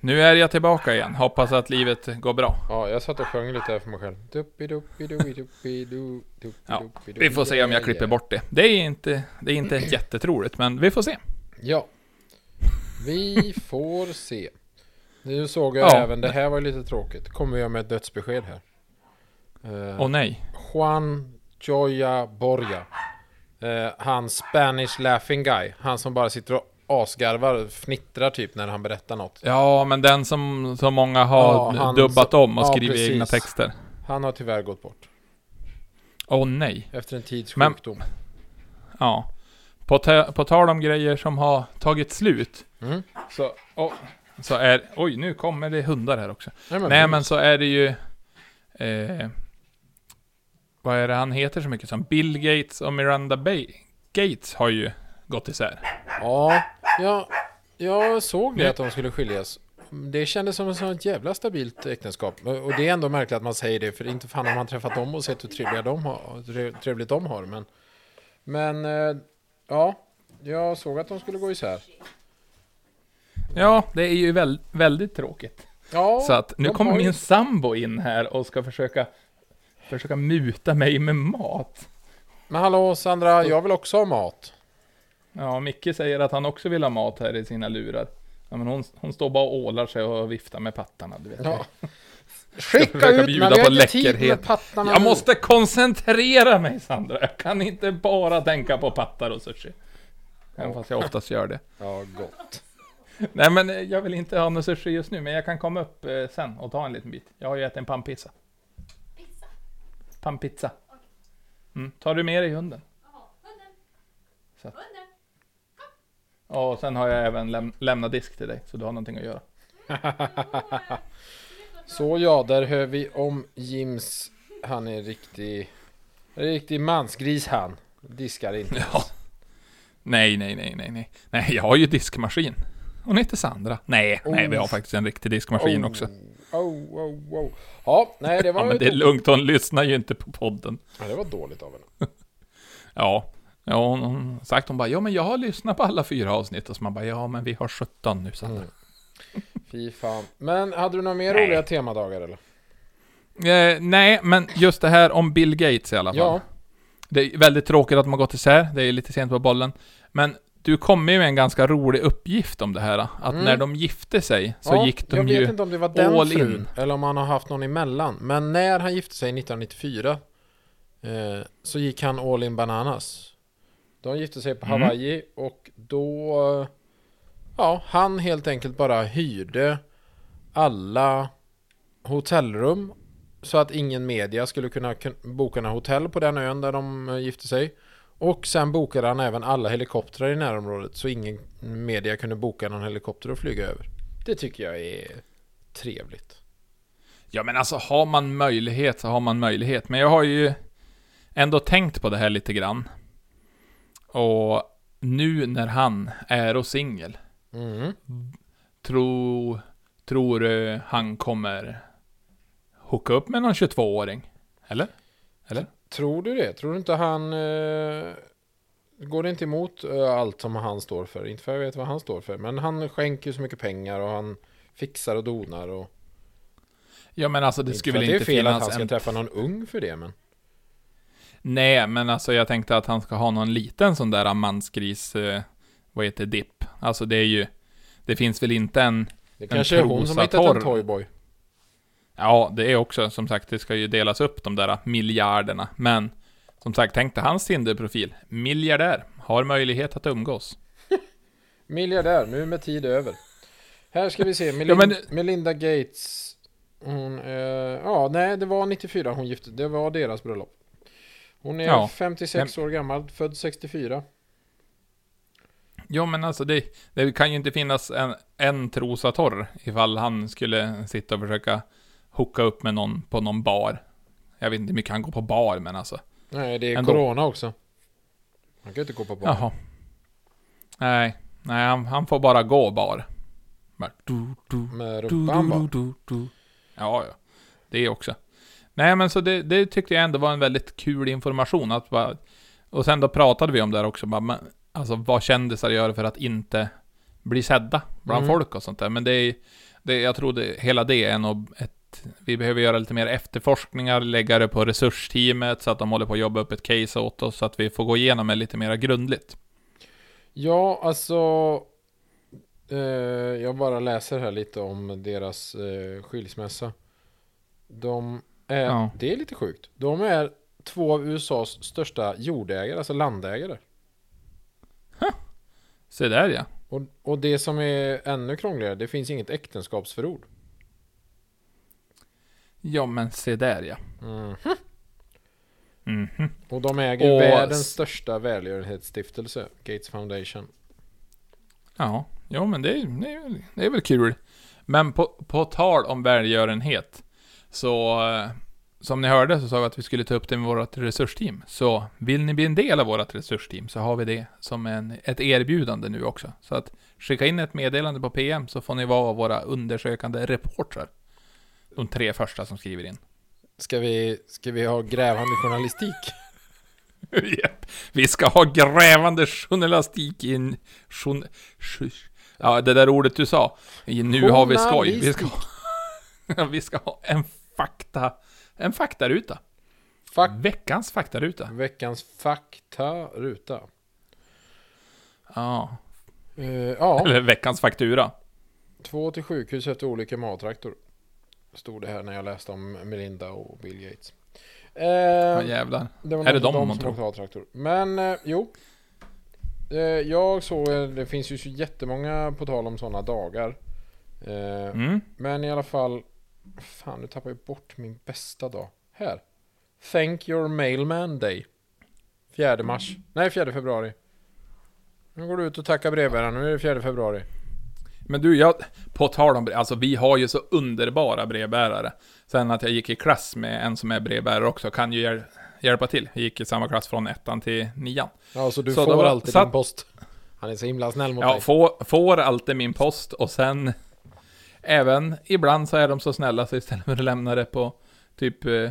Nu är jag tillbaka igen. Hoppas att livet går bra. Ja, jag satt och sjöng lite här för mig själv. Duppi duppi duppi duppi duppi Ja, Vi får se om jag klipper bort det. Det är inte, det är inte jättetroligt, men vi får se. Ja. Vi får se. Nu såg jag Ja. även, det här var lite tråkigt. Kommer jag med ett dödsbesked här. Eh, Åh nej. Juan Joya Borja. Eh, han Spanish laughing guy. Han som bara sitter och asgarvar och fnittrar typ när han berättar något. Ja, men den som så många har Ja, dubbat som- om och ja, skrivit precis. egna texter. Han har tyvärr gått bort. Åh nej. Efter en tids Men- sjukdom. Ja. På, ta- på tal om grejer som har tagit slut. Mm. Så, åh, så är... Oj, nu kommer det hundar här också. Nej, men, Nej, men så är det ju... Eh, vad är det han heter så mycket som? Bill Gates och Miranda Bay Gates har ju gått isär. Ja, ja, jag såg det att de skulle skiljas. Det kändes som ett sånt jävla stabilt äktenskap. Och det är ändå märkligt att man säger det, för inte fan har man träffat dem och sett hur trevliga de har, trev- trevligt de har. Men, men eh, ja, jag såg att de skulle gå isär. Ja, det är ju väl, väldigt tråkigt. Ja, Så att nu kommer min sambo in här och ska försöka Försöka muta mig med mat. Men hallå Sandra, jag vill också ha mat. Ja, Micke säger att han också vill ha mat här i sina lurar. Ja, men hon, hon står bara och ålar sig och viftar med pattarna, du vet. Ja. Skicka ut bjuda mig, på inte tid läckerhet. med pattarna Jag nu. måste koncentrera mig Sandra, jag kan inte bara tänka på pattar och sushi. Även fast jag oftast gör det. Ja, gott. Nej men jag vill inte ha någon sushi just nu, men jag kan komma upp eh, sen och ta en liten bit. Jag har ju ätit en pannpizza. Pizza? Pannpizza. Mm. Tar du med dig hunden? Hunden. Så. Och sen har jag även läm lämnat disk till dig, så du har någonting att göra. Så ja, där hör vi om Jims... Han är riktig... En riktig mansgris han. Diskar inte. Ja. Nej, nej, nej, nej, nej. Nej, jag har ju diskmaskin. Hon heter Sandra. Nej, nej, vi har Oh. faktiskt en riktig diskmaskin också. Oh, oh, oh. Ja, nej det var... Ja, men det är lugnt, hon lyssnar ju inte på podden. Ja, det var dåligt av henne. Ja. Ja, hon hon har sagt hon bara, ja men jag har lyssnat på alla fyra avsnitt. Och så man bara, ja men vi har 17 nu Sandra. Mm. Fy fan. Men hade du några mer Nej. roliga temadagar eller? Eh, nej, men just det här om Bill Gates i alla fall. Ja, Det är väldigt tråkigt att de har gått isär, det är lite sent på bollen. Men du kommer ju med en ganska rolig uppgift om det här. Att Mm. när de gifte sig så ja, gick de jag ju... vet inte om det var den all in. frun eller om han har haft någon emellan. Men när han gifte sig 1994 eh, så gick han all in bananas. De gifte sig på Mm. Hawaii och då... Ja, han helt enkelt bara hyrde alla hotellrum så att ingen media skulle kunna kun- boka några hotell på den ön där de eh, gifte sig. Och sen bokade han även alla helikoptrar i närområdet så ingen media kunde boka någon helikopter att flyga över. Det tycker jag är trevligt. Ja men alltså har man möjlighet så har man möjlighet. Men jag har ju ändå tänkt på det här lite grann. Och nu när han är och singel, Mm. tro, tror du han kommer hooka upp med någon 22-åring? Eller? Eller? Tror du det? Tror du inte han... Eh, går det inte emot eh, allt som han står för? Inte för jag vet vad han står för. Men han skänker ju så mycket pengar och han fixar och donar och... Ja men alltså det inte skulle väl inte det är fel att han finnas ska en... träffa någon ung för det men... Nej, men alltså jag tänkte att han ska ha någon liten sån där mansgris, eh, vad heter dipp? Alltså det är ju, det finns väl inte en, Det kanske är hon som har hittat en toyboy. Ja det är också som sagt, det ska ju delas upp de där miljarderna, men som sagt, tänk dig hans Tinder-profil, miljardär, har möjlighet att umgås. Miljardär, nu med tid över. Här ska vi se, Melin- Ja, men- Melinda Gates. Hon, eh, ja, nej, det var 94 hon gifte Det var deras bröllop. Hon är Ja. 56 år gammal, född 64. Ja men alltså det, det kan ju inte finnas en, en trosatorr ifall han skulle sitta och försöka hooka upp med någon på någon bar. Jag vet inte hur mycket han går på bar, men alltså. Nej, det är Ändå. corona också. Han kan inte gå på bar. Jaha. Nej, nej han, han får bara gå bar. Bara du, du, Med rumpan bara. du, du. Ja, ja. Det också. Nej, men så det, det tyckte jag ändå var en väldigt kul information. Att bara, och sen då pratade vi om det här också. Bara, men, alltså vad kändisar gör för att inte bli sedda bland Mm. folk och sånt där. Men det är, det, jag tror det, hela det är nog ett vi behöver göra lite mer efterforskningar, lägga det på resursteamet så att de håller på att jobba upp ett case åt oss så att vi får gå igenom det lite mer grundligt. Ja, alltså... Eh, jag bara läser här lite om deras eh, skilsmässa. De är... Ja. Det är lite sjukt. De är två av USAs största jordägare, alltså landägare. Se där ja. Och, och det som är ännu krångligare, det finns inget äktenskapsförord. Ja men se där ja. Mm. Mhm. Och de äger Och- världens största välgörenhetsstiftelse, Gates Foundation. Ja, jo men det är, det är, det är väl kul. Men på, på tal om välgörenhet, så eh, som ni hörde så sa vi att vi skulle ta upp det med vårt resursteam. Så vill ni bli en del av vårt resursteam så har vi det som en, ett erbjudande nu också. Så att skicka in ett meddelande på PM så får ni vara våra undersökande reportrar. De tre första som skriver in. Ska vi, ska vi ha grävande journalistik? Japp. Vi ska ha grävande journalistik i en... Journ, ja, det där ordet du sa. Nu har vi skoj. Vi ska, ha- vi ska ha en fakta... En faktaruta. Fuck Veckans faktaruta. veckans faktaruta. Ja. Uh, ja, Eller veckans faktura. två till sjukhus efter olycka med A-traktor. Stod det här när jag läste om Melinda och Bill Gates. Eh, Ja, jävlar. det var är det dem de man tror? åkte A-traktor. Men eh, jo. Eh, jag såg, eh, det finns ju så jättemånga på tal om sådana dagar. Eh, Mm. Men i alla fall. Fan, nu tappar jag bort min bästa dag. Här. Thank your mailman day. 4 mars. Nej, 4 februari. Nu går du ut och tackar brevbäraren. Nu är det 4 februari. Men du, jag, på tal om brev, alltså vi har ju så underbara brevbärare. Sen att jag gick i klass med en som är brevbärare också kan ju hjäl- hjälpa till. Jag gick i samma klass från ettan till nian. Ja, så du Så får var- alltid din post. Han är så himla snäll mot Ja, dig. får, får alltid min post och sen även ibland så är de så snälla så istället för att lämna det på typ eh,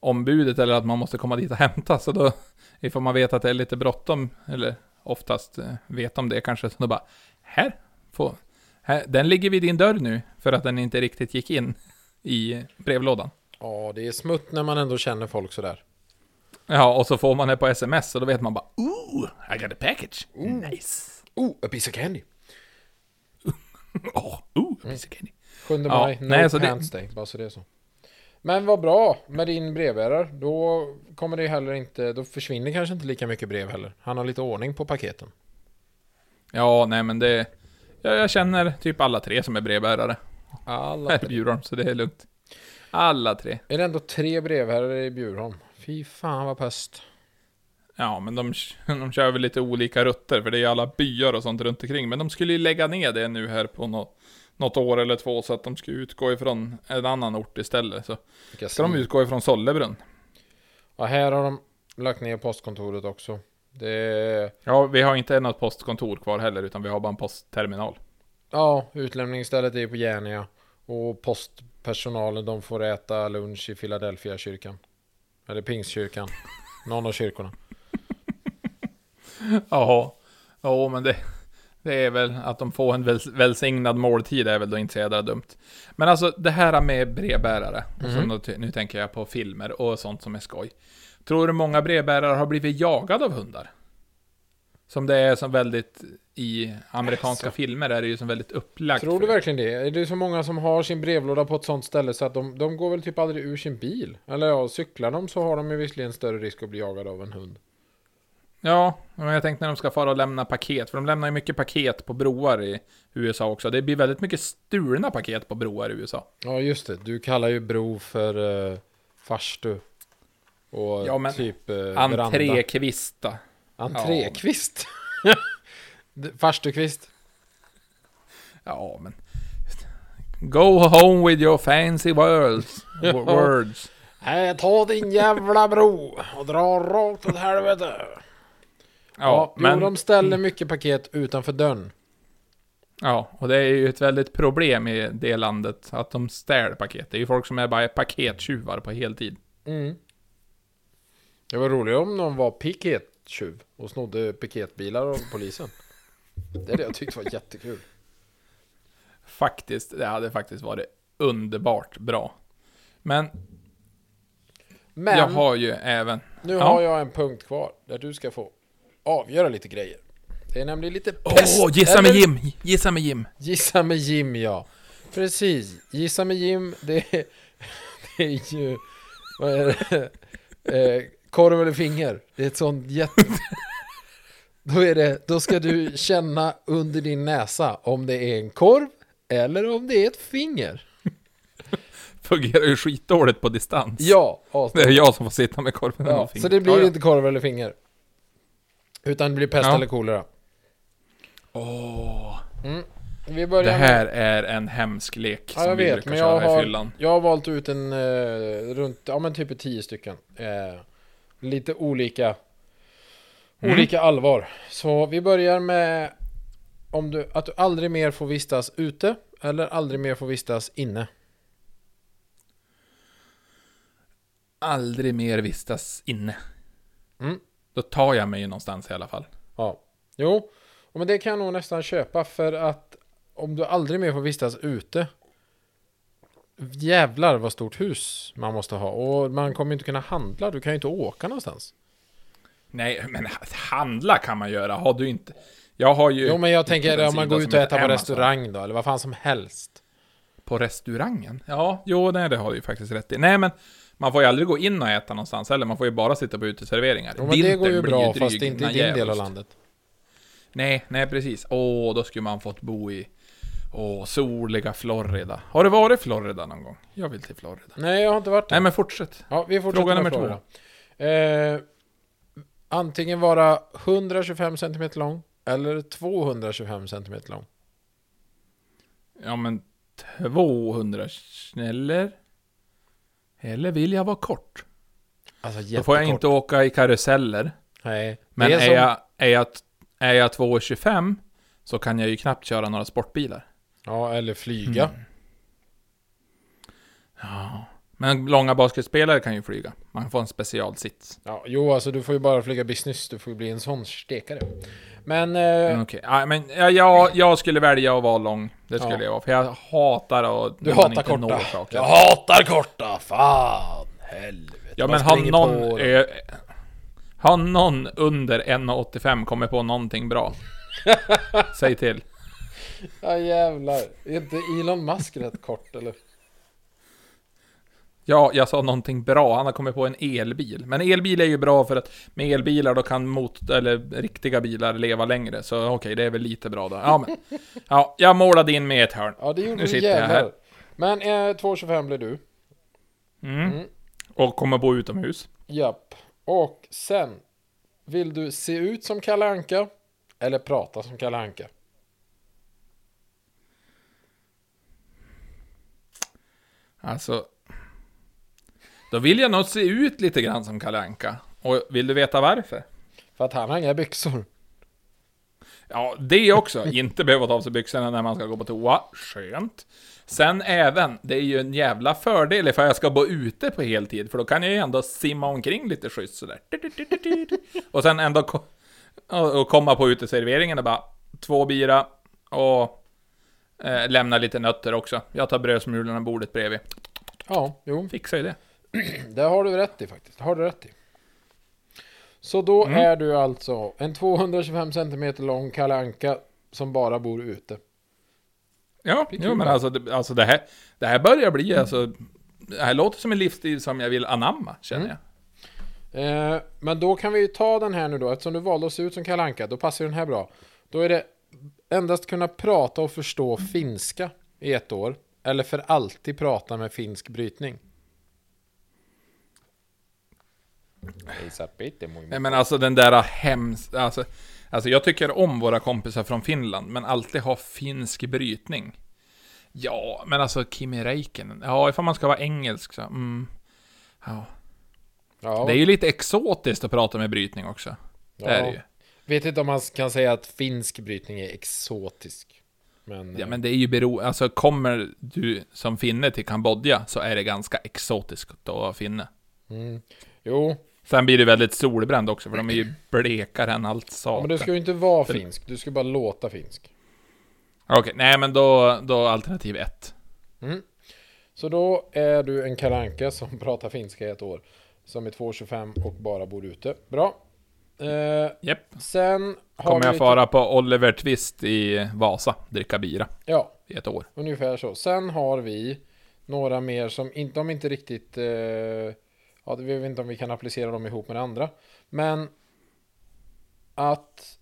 ombudet eller att man måste komma dit och hämta så då ifall man vet att det är lite bråttom eller oftast eh, vet de det kanske så då bara här, få, här den ligger vid din dörr nu för att den inte riktigt gick in i brevlådan. Ja, det är smutt när man ändå känner folk sådär. Ja, och så får man det på sms och då vet man bara Ooh, I got a package. Nice. Oh, a piece of candy. Oh, ooh, a piece of candy. 7 Ja, maj, no nej, så det- pants day, bara så det är så. Men vad bra med din brevbärare. Då kommer det heller inte, då försvinner kanske inte lika mycket brev heller. Han har lite ordning på paketen. Ja, nej men det... Jag, jag känner typ alla tre som är brevbärare Alla här i Bjurholm, så det är lugnt. Alla tre. Är det ändå tre brevbärare i Bjurholm? Fy fan vad pest. Ja, men de, de kör väl lite olika rutter, för det är ju alla byar och sånt runt omkring. Men de skulle ju lägga ner det nu här på något, något år eller två, så att de ska utgå ifrån en annan ort istället. Så Vilka ska de utgå ifrån Sollebrunn. Ja, här har de lagt ner postkontoret också. Det Ja, vi har inte något postkontor kvar heller, utan vi har bara en postterminal. ja, utlämningsstället är på Järnia. Och postpersonalen de får äta lunch i Philadelphia kyrkan. Eller Pingstkyrkan. Någon av kyrkorna. Jaha. Ja, men det, det är väl att de får en väl, välsignad måltid är väl då inte så jädra dumt. Men alltså det här med brevbärare, Mhm. nu, nu tänker jag på filmer och sånt som är skoj. Tror du många brevbärare har blivit jagade av hundar? Som det är som väldigt, i amerikanska Alltså. filmer är det ju som väldigt upplagt. Tror du verkligen det? Är det så många som har sin brevlåda på ett sånt ställe så att de, de går väl typ aldrig ur sin bil? Eller ja, cyklar de så har de ju visserligen större risk att bli jagade av en hund. Ja, men jag tänkte när de ska fara och lämna paket, för de lämnar ju mycket paket på broar i USA också. Det blir väldigt mycket stulna paket på broar i USA. Ja, just det. Du kallar ju bro för uh, farstu. Och Ja, men typ uh, veranda. Entrékvista. Entrékvist. Farstukvist. Ja, men... Go home with your fancy words. Ja. words. Här, ta din jävla bro och dra rakt åt helvete. Ja, Ja, men... Jo, de ställer mycket paket utanför dörren. Ja, och det är ju ett väldigt problem i det landet, att de stjäl paket. Det är ju folk som är bara pakettjuvar på heltid. Mm. Det var roligt om någon var pikettjuv och snodde piketbilar av polisen. Det hade jag tyckt var jättekul. Faktiskt, det hade faktiskt varit underbart bra. Men, Men jag har ju även... nu Ja. har jag en punkt kvar där du ska få avgöra lite grejer. Det är nämligen lite Åh, pest. gissa med Jim! Gissa med Jim! Gissa med Jim, ja. Precis. Gissa med Jim, det är, det är ju... Vad är det? Korv eller finger. Det är ett sånt jätte... Då, är det, då ska du känna under din näsa om det är en korv eller om det är ett finger. Fungerar ju skitdåligt på distans. Ja, Det är jag som får sitta med korven ja och fingret. Så det blir Ja, ja. inte korv eller finger. Utan det blir pest Ja. eller kolera. Åh, Mm. Vi börjar det med- här är en hemsk lek Ja, som jag vi vet, brukar men jag köra i har, fyllan. jag har valt ut en eh, runt, ja men typ tio stycken. Eh, lite olika, Mm. olika allvar. Så vi börjar med om du, att du aldrig mer får vistas ute eller aldrig mer får vistas inne. Aldrig mer vistas inne. Mm. Då tar jag mig ju någonstans i alla fall. Ja, jo, men det kan jag nog nästan köpa för att om du aldrig mer får vistas ute Jävlar vad stort hus man måste ha och man kommer inte kunna handla, du kan ju inte åka någonstans. Nej, men handla kan man göra. Har du inte... Jag har ju... Jo men jag tänker om man går ut och äter på restaurang då, eller vad fan som helst. På restaurangen? Ja, jo, nej, det har du ju faktiskt rätt i. Nej, men man får ju aldrig gå in och äta någonstans heller. Man får ju bara sitta på uteserveringar. Jo, men det går ju bra fast inte i din del av landet. Nej, nej precis. Åh, då skulle man fått bo i... Åh, soliga Florida. Har du varit i Florida någon gång? Jag vill till Florida. Nej jag har inte varit där. Nej, men fortsätt. Ja, vi fortsätter Fråga nummer Florida. Eh, antingen vara 125 cm lång eller 225 cm lång. Ja, men 200 eller? Eller vill jag vara kort? Alltså Då får jag jättekort. inte åka i karuseller. Nej. Men är, som, jag, är, jag, är jag 2,25 så kan jag ju knappt köra några sportbilar. Ja, eller flyga. Ja. Men långa basketspelare kan ju flyga. Man får en specialsits. Ja, jo, alltså du får ju bara flyga business. Du får ju bli en sån stekare. Men... Eh, Okej, ja, men ja, jag, jag skulle välja att vara lång. Det skulle Ja. jag vara. För jag hatar att du hatar korta. Jag hatar korta! Fan! Helvete. Ja men har någon... Eh, har någon under 1,85 kommit på någonting bra? Säg till. Ja jävlar. Är inte Elon Musk rätt kort eller? Ja, jag sa någonting bra. Han har kommit på en elbil. Men elbil är ju bra för att med elbilar då kan mot, eller riktiga bilar leva längre. Så okej, det är väl lite bra då. Ja, men, ja, jag målade in med ett hörn. Ja det gjorde Nu du jävlar. här. Men eh, 2,25 blir du. Mm. Mm. Och kommer bo utomhus. Japp. Och sen. Vill du se ut som Kalle Anka Eller prata som Kalle Anka Alltså... Då vill jag nog se ut lite grann som Kalle Anka. Och vill du veta varför? För att han har inga byxor. Ja, det också. Inte behöva ta av sig byxorna när man ska gå på toa. Skönt. Sen även, det är ju en jävla fördel ifall jag ska bo ute på heltid, för då kan jag ju ändå simma omkring lite schysst sådär. Och sen ändå ko- och och komma på uteserveringen och bara två bira och eh, lämna lite nötter också. Jag tar brödsmulorna bordet bredvid. Ja, jo. Fixar ju det. Det har du rätt i faktiskt. Det har du rätt i. Så då Mm. är du alltså en 225 cm lång Kalle Anka som bara bor ute. Ja, jo, men alltså, det, alltså det, här, det här börjar bli alltså... Det här låter som en livsstil som jag vill anamma, känner Mm. jag. Eh, men då kan vi ju ta den här nu då. Eftersom du valde att se ut som Kalle Anka, då passar den här bra. Då är det endast kunna prata och förstå finska i ett år. Eller för alltid prata med finsk brytning. Nej men alltså den där hems... Alltså, alltså jag tycker om våra kompisar från Finland, men alltid ha finsk brytning. Ja, men alltså Kimi Räikkönen. Ja, ifall man ska vara engelsk så. Mm. Ja. Ja, Det är ju lite exotiskt att prata med brytning också. Det är det ju. Vet inte om man kan säga att finsk brytning är exotisk. Men, Ja men det är ju bero... Alltså kommer du som finne till Kambodja så är det ganska exotiskt att vara finne. mm, Jo, Sen blir det väldigt solbränd också, för de är ju blekare än allt satan. men du ska ju inte vara finsk. Du ska bara låta finsk. Okej, nej men då, då alternativ ett. Mm. Så då är du en kalanka som pratar finska i ett år. Som är 2,25 och bara bor ute. Bra. Eh, Japp. sen Kommer jag fara på Oliver Twist i Vasa, dricka bira Ja, i ett år. ungefär så. Sen har vi några mer som inte, de inte riktigt... Eh, ja, vi vet inte om vi kan applicera dem ihop med det andra. Men att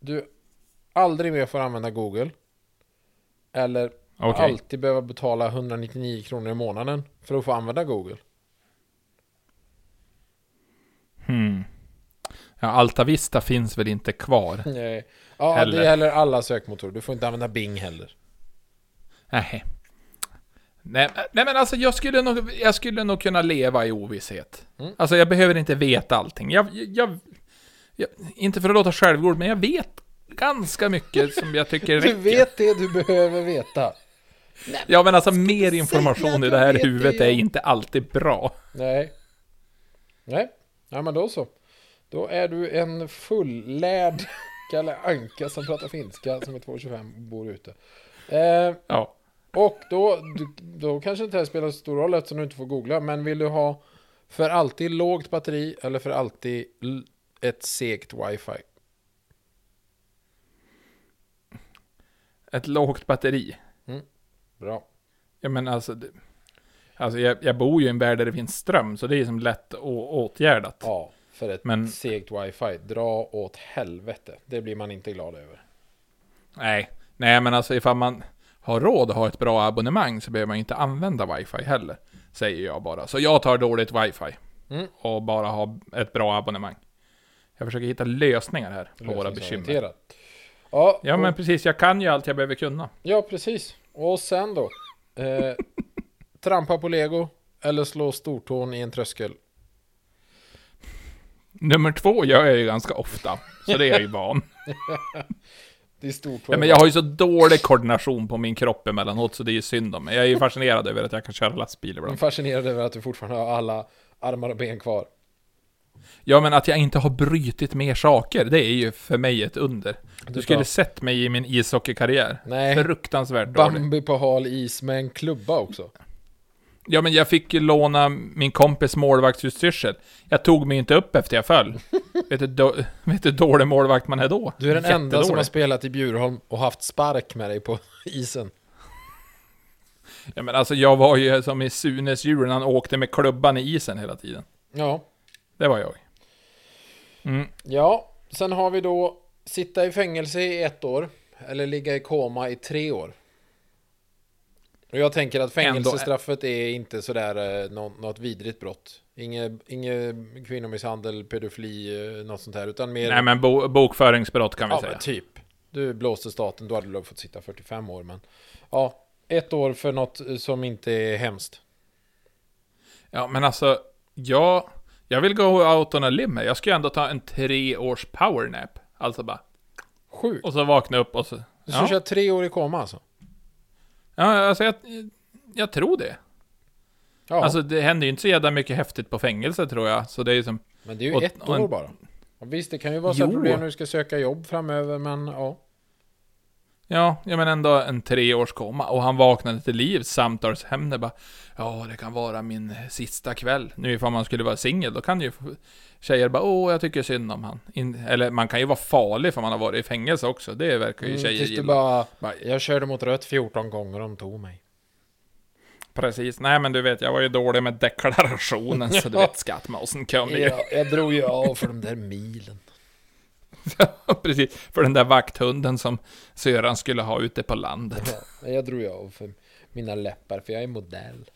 du aldrig mer får använda Google. Eller Okej. alltid behöva betala 199 kronor i månaden för att få använda Google. Hmm. Ja, Alta Vista finns väl inte kvar? Nej. Ja, Heller. det gäller alla sökmotorer. Du får inte använda Bing heller. Nej. Nej, nej men alltså jag skulle, nog, jag skulle nog kunna leva i ovisshet. Mm. Alltså jag behöver inte veta allting. Jag, jag, jag, inte för att låta självgod, men jag vet ganska mycket som jag tycker Du räcker. vet det du behöver veta. Ja men alltså mer information i det här det, huvudet ja. är inte alltid bra. Nej. Nej. Ja, men då så. Då är du en fullärd Kalle Anka som pratar finska som är 2,25 och bor ute. Eh, Ja. och då, då kanske inte det här spelar så stor roll eftersom du inte får googla. Men vill du ha för alltid lågt batteri eller för alltid ett segt wifi? Ett lågt batteri. Bra. Ja men alltså, det, alltså jag, jag bor ju i en värld där det finns ström, så det är som lätt åtgärdat. Ja, för ett Men- segt wifi. Dra åt helvete. Det blir man inte glad över. Nej, nej men alltså ifall man har råd att ha ett bra abonnemang så behöver man inte använda wifi heller. Säger jag bara. Så jag tar dåligt wifi. Mm. Och bara ha ett bra abonnemang. Jag försöker hitta lösningar här på våra bekymmer. Ja, Ja och- men precis, jag kan ju allt jag behöver kunna. Ja, precis. Och sen då? Eh, trampa på lego eller slå stortån i en tröskel. Nummer två gör jag ju ganska ofta, så det är jag ju van. Det är stort. Ja, men jag har ju så dålig koordination på min kropp emellanåt, så det är ju synd om mig. Jag är ju fascinerad över att jag kan köra lastbil Jag är ibland. fascinerad över att du fortfarande har alla armar och ben kvar. Ja, men att jag inte har brytit mer saker, det är ju för mig ett under. Du skulle tar- sett mig i min ishockeykarriär. Nej. Fruktansvärt dålig. Bambi på hal is med en klubba också. Ja, men jag fick låna min kompis målvaktsutstyrsel. Jag tog mig inte upp efter jag föll. vet, du, då, vet du hur dålig målvakt man är då? Du är den enda som har spelat i Bjurholm och haft spark med dig på isen. Ja, men alltså jag var ju som i Sunes djur när han åkte med klubban i isen hela tiden. Ja. Det var jag. Mm. Ja, sen har vi då sitta i fängelse i ett år. Eller ligga i koma i tre år. Och jag tänker att fängelsestraffet är inte sådär eh, nå- något vidrigt brott. Inget, inget kvinnomisshandel, pedofili, eh, något sånt här. Utan mer... Nej, men bo, bokföringsbrott kan vi ja, säga. typ. Du blåste staten, då hade du fått sitta 45 år. Men ja, ett år för något eh, som inte är hemskt. Ja, men alltså, jag, jag vill gå out on a limb. Jag ska ju ändå ta en tre års powernap. Alltså bara, Sjukt. och så vakna upp och så... Du ska Ja, köra tre år i koma alltså? Ja alltså jag, jag tror det. Ja, Alltså det händer ju inte så jävla mycket häftigt på fängelse tror jag. Så det är ju som... men det är ju ett år bara. Och visst, det kan ju vara så problem när du ska söka jobb framöver, men ja. Ja, jag men ändå en tre års koma. Och han vaknade till liv samtalsämne bara. Ja, det kan vara min sista kväll. Nu ifall man skulle vara singel, då kan ju tjejer bara åh, jag tycker synd om han. In, eller man kan ju vara farlig för man har varit i fängelse också. Det verkar ju Mm, tjejer du gilla. bara, Bara, jag körde mot rött 14 gånger och de tog mig. Precis. Nej, men du vet, jag var ju dålig med deklarationen, så du Ja. vet, skattmasen kom ju. Jag, jag drog ju av för de där milen. Precis. För den där vakthunden som Söran skulle ha ute på landet. Ja, jag drog ju av för mina läppar, för jag är modell.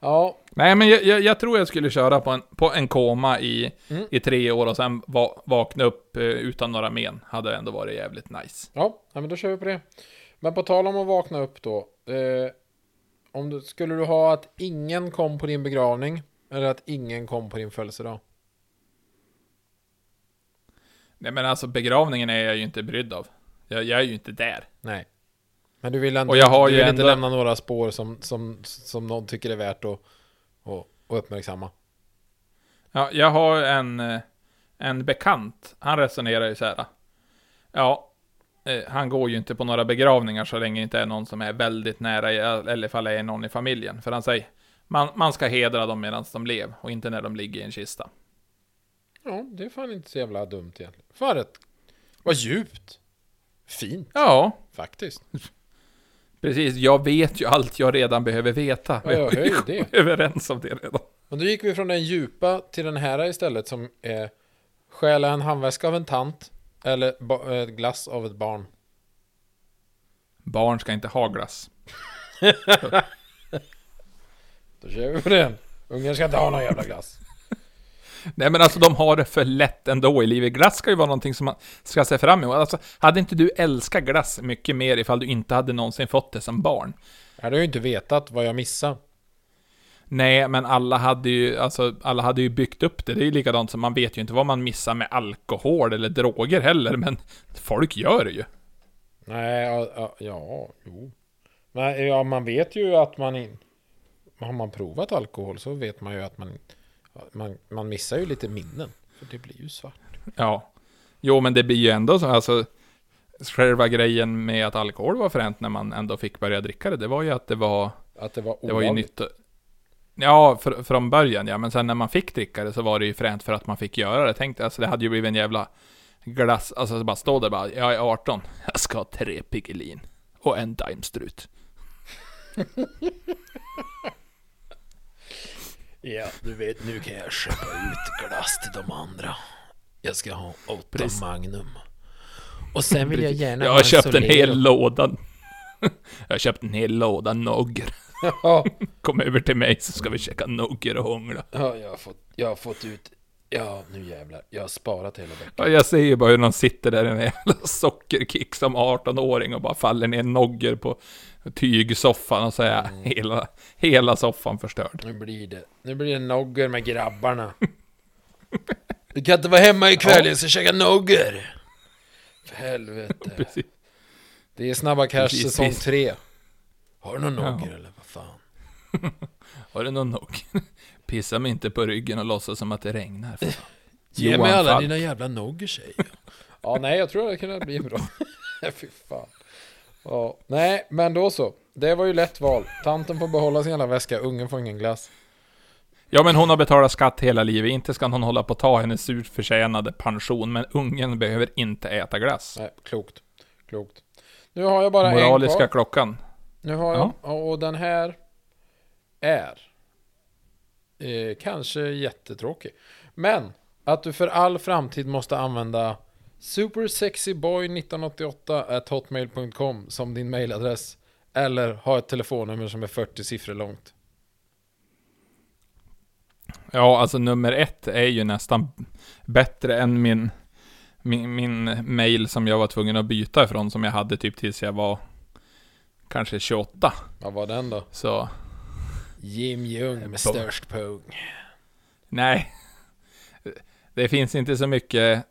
Ja, Nej, men jag, jag, jag tror jag skulle köra på en, på en koma i, Mm. i tre år och sen va, vakna upp eh, utan några men. Hade ändå varit jävligt nice. ja, ja, men då kör vi på det. Men på tal om att vakna upp då. Eh, om du, skulle du ha att ingen kom på din begravning, eller att ingen kom på din födelsedag? Nej, men alltså begravningen är jag ju inte brydd av. Jag, jag är ju inte där. Nej. Men du vill, ändå, Och jag har du ju vill inte ändå- lämna några spår som, som, som någon tycker är värt att, att, att uppmärksamma. Ja, jag har en, eh, en bekant. Han resonerar ju så här. Ja, eh, han går ju inte på några begravningar så länge det inte är någon som är väldigt nära, eller ifall det är någon i familjen. För han säger, man, man ska hedra dem medan de lever och inte när de ligger i en kista. Ja, det är fan inte så jävla dumt egentligen. Fan rätt. Vad djupt. Fint, Ja, faktiskt. precis. Jag vet ju allt jag redan behöver veta. Ja, jag ju det. är överens om det redan. Men då gick vi från den djupa till den här istället som är stjäla en handväska av en tant eller glass av ett barn. Barn ska inte ha glass. Då kör vi på den. Ungen ska inte ha någon jävla glass. Nej men alltså de har det för lätt ändå i livet. Glass ska ju vara någonting som man ska se fram emot. Alltså, hade inte du älskat glass mycket mer ifall du inte hade någonsin fått det som barn? Jag hade ju inte vetat vad jag missade. Nej, men alla hade ju, alltså, alla hade ju byggt upp det. Det är ju likadant som man vet ju inte vad man missar med alkohol eller droger heller, men folk gör det ju. Nej, ja, ja, jo. Men ja, man vet ju att man in... Har man provat alkohol så vet man ju att man... Man, man missar ju lite minnen. För det blir ju svart. Ja. Jo, men det blir ju ändå så, alltså, själva grejen med att alkohol var fränt när man ändå fick börja dricka det, det var ju att det var, Att det var det var ju nytt. Ja, fr från början ja, men sen när man fick dricka det så var det ju fränt för att man fick göra det. Tänkte, alltså det hade ju blivit en jävla glass, alltså så bara stå där bara, jag är 18, jag ska ha tre Piggelin och en Daimstrut. Ja, du vet, nu kan jag köpa ut glass till de andra. Jag ska ha åtta Precis. Magnum. Och sen vill jag gärna Jag ha har köpt en Solero. hel låda. Jag har köpt en hel låda nogger. Ja, Kom över till mig så ska vi käka nogger och hångla. ja jag, har fått, jag har fått ut... Ja, nu jävlar. Jag har sparat hela veckan. Ja, jag ser ju bara hur någon sitter där i en jävla sockerkick som 18-åring och bara faller ner nogger på tygsoffan och så är hela, hela soffan förstörd. Nu blir det, nu blir det nogger med grabbarna. Du kan inte vara hemma ikväll, Ja. jag ska käka nogger. För helvete. Precis. Det är Snabba Cash Precis, säsong visst. 3. Har du någon Ja. nogger eller vad fan? Har du någon nog? Pissa mig inte på ryggen och låtsas som att det regnar. fan. Ge mig alla Falk. dina jävla nogger säger jag. ja, nej, jag tror det kunde bli bra. Fy fan. Ja, nej, men då så. Det var ju lätt val. Tanten får behålla sin jävla väska, ungen får ingen glass. Ja, men hon har betalat skatt hela livet. Inte ska hon hålla på att ta hennes surt förtjänade pension, men ungen behöver inte äta glass. Nej, klokt. Klokt. Nu har jag bara en Moraliska kvar. klockan. Nu har jag, Ja. ja, och den här är eh, kanske jättetråkig. Men att du för all framtid måste använda supersexyboy1988 hotmail.com som din mailadress. Eller ha ett telefonnummer som är 40 siffror långt. Ja, alltså nummer ett är ju nästan bättre än min, min, min mail som jag var tvungen att byta ifrån, som jag hade typ tills jag var kanske 28. Vad var den då? Så, Jim Jung med Bo- störst pung. nej. Det finns inte så mycket,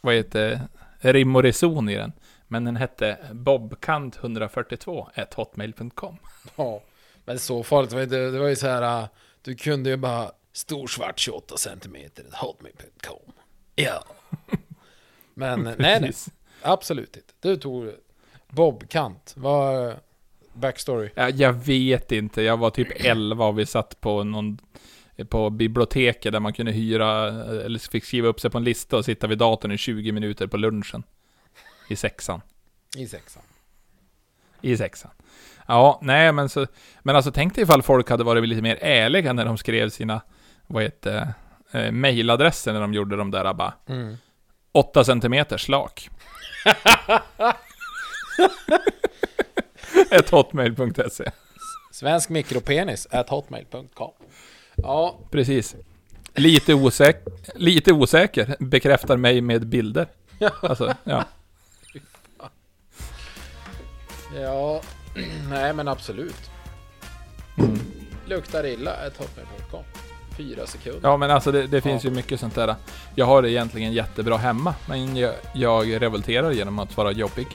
vad heter rim och reson i den. Men den hette bobkant142 hotmail.com. Ja, men så farligt var det. Det var ju så här, äh, du kunde ju bara stor svart 28 centimeter, hotmail.com. Ja. Men nej, nej, absolut inte. Du tog Bobkant. Vad backstory? Ja, jag vet inte, jag var typ 11 och vi satt på någon på biblioteket där man kunde hyra, eller fick skriva upp sig på en lista och sitta vid datorn i 20 minuter på lunchen. I sexan. I sexan. I sexan. Ja, nej men så, men alltså tänk dig ifall folk hade varit lite mer ärliga när de skrev sina, vad heter eh, mailadresser när de gjorde de där bara, Mm. 8 centimeter slak. Ett hotmail.se. Svensk mikropenis at hotmail.com. Ja, Precis. Lite, osäk lite osäker, bekräftar mig med bilder. Alltså, ja. ja, nej men absolut. Mm. Luktar illa at hotmail.com. Fyra sekunder. Ja, men alltså det, det finns ju mycket sånt där. Jag har det egentligen jättebra hemma, men jag, jag revolterar genom att vara jobbig.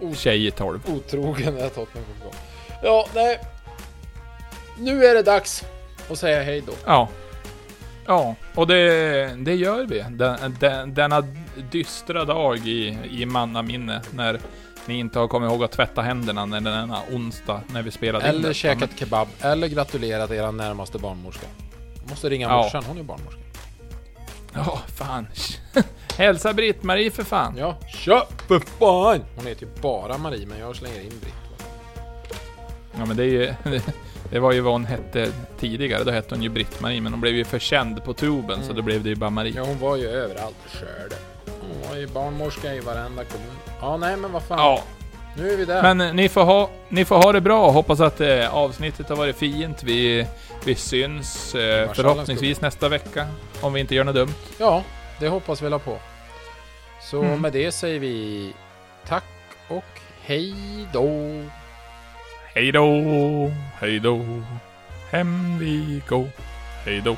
Mm. Tjej i 12. Otrogen at hotmail.com. Ja, nej. Nu är det dags att säga hej då. Ja. Ja, och det, det gör vi. Den, den, denna dystra dag i, i mannaminne när ni inte har kommit ihåg att tvätta händerna när denna onsdag när vi spelade in Eller detta. käkat kebab. Eller gratulerat er närmaste barnmorska. Måste ringa Ja. morsan, hon är barnmorska. Ja, fan. Hälsa Britt-Marie för fan. Ja, kör för fan! Hon heter ju bara Marie, men jag slänger in Britt. Ja men det är ju, det var ju vad hon hette tidigare, då hette hon ju Britt-Marie, men hon blev ju för känd på tuben, så Mm. då blev det ju bara Marie. Ja, hon var ju överallt. Körde. Hon var ju barnmorska i varenda kommun. Ja, nej men vad fan. Ja, Nu är vi där. men eh, ni får ha, ni får ha det bra, hoppas att eh, avsnittet har varit fint. Vi, vi syns eh, förhoppningsvis nästa vecka, om vi inte gör något dumt. Ja, det hoppas vi la på. Så Mm. med det säger vi tack och hej då. Hej då, hej då, hem vi gå, hej då.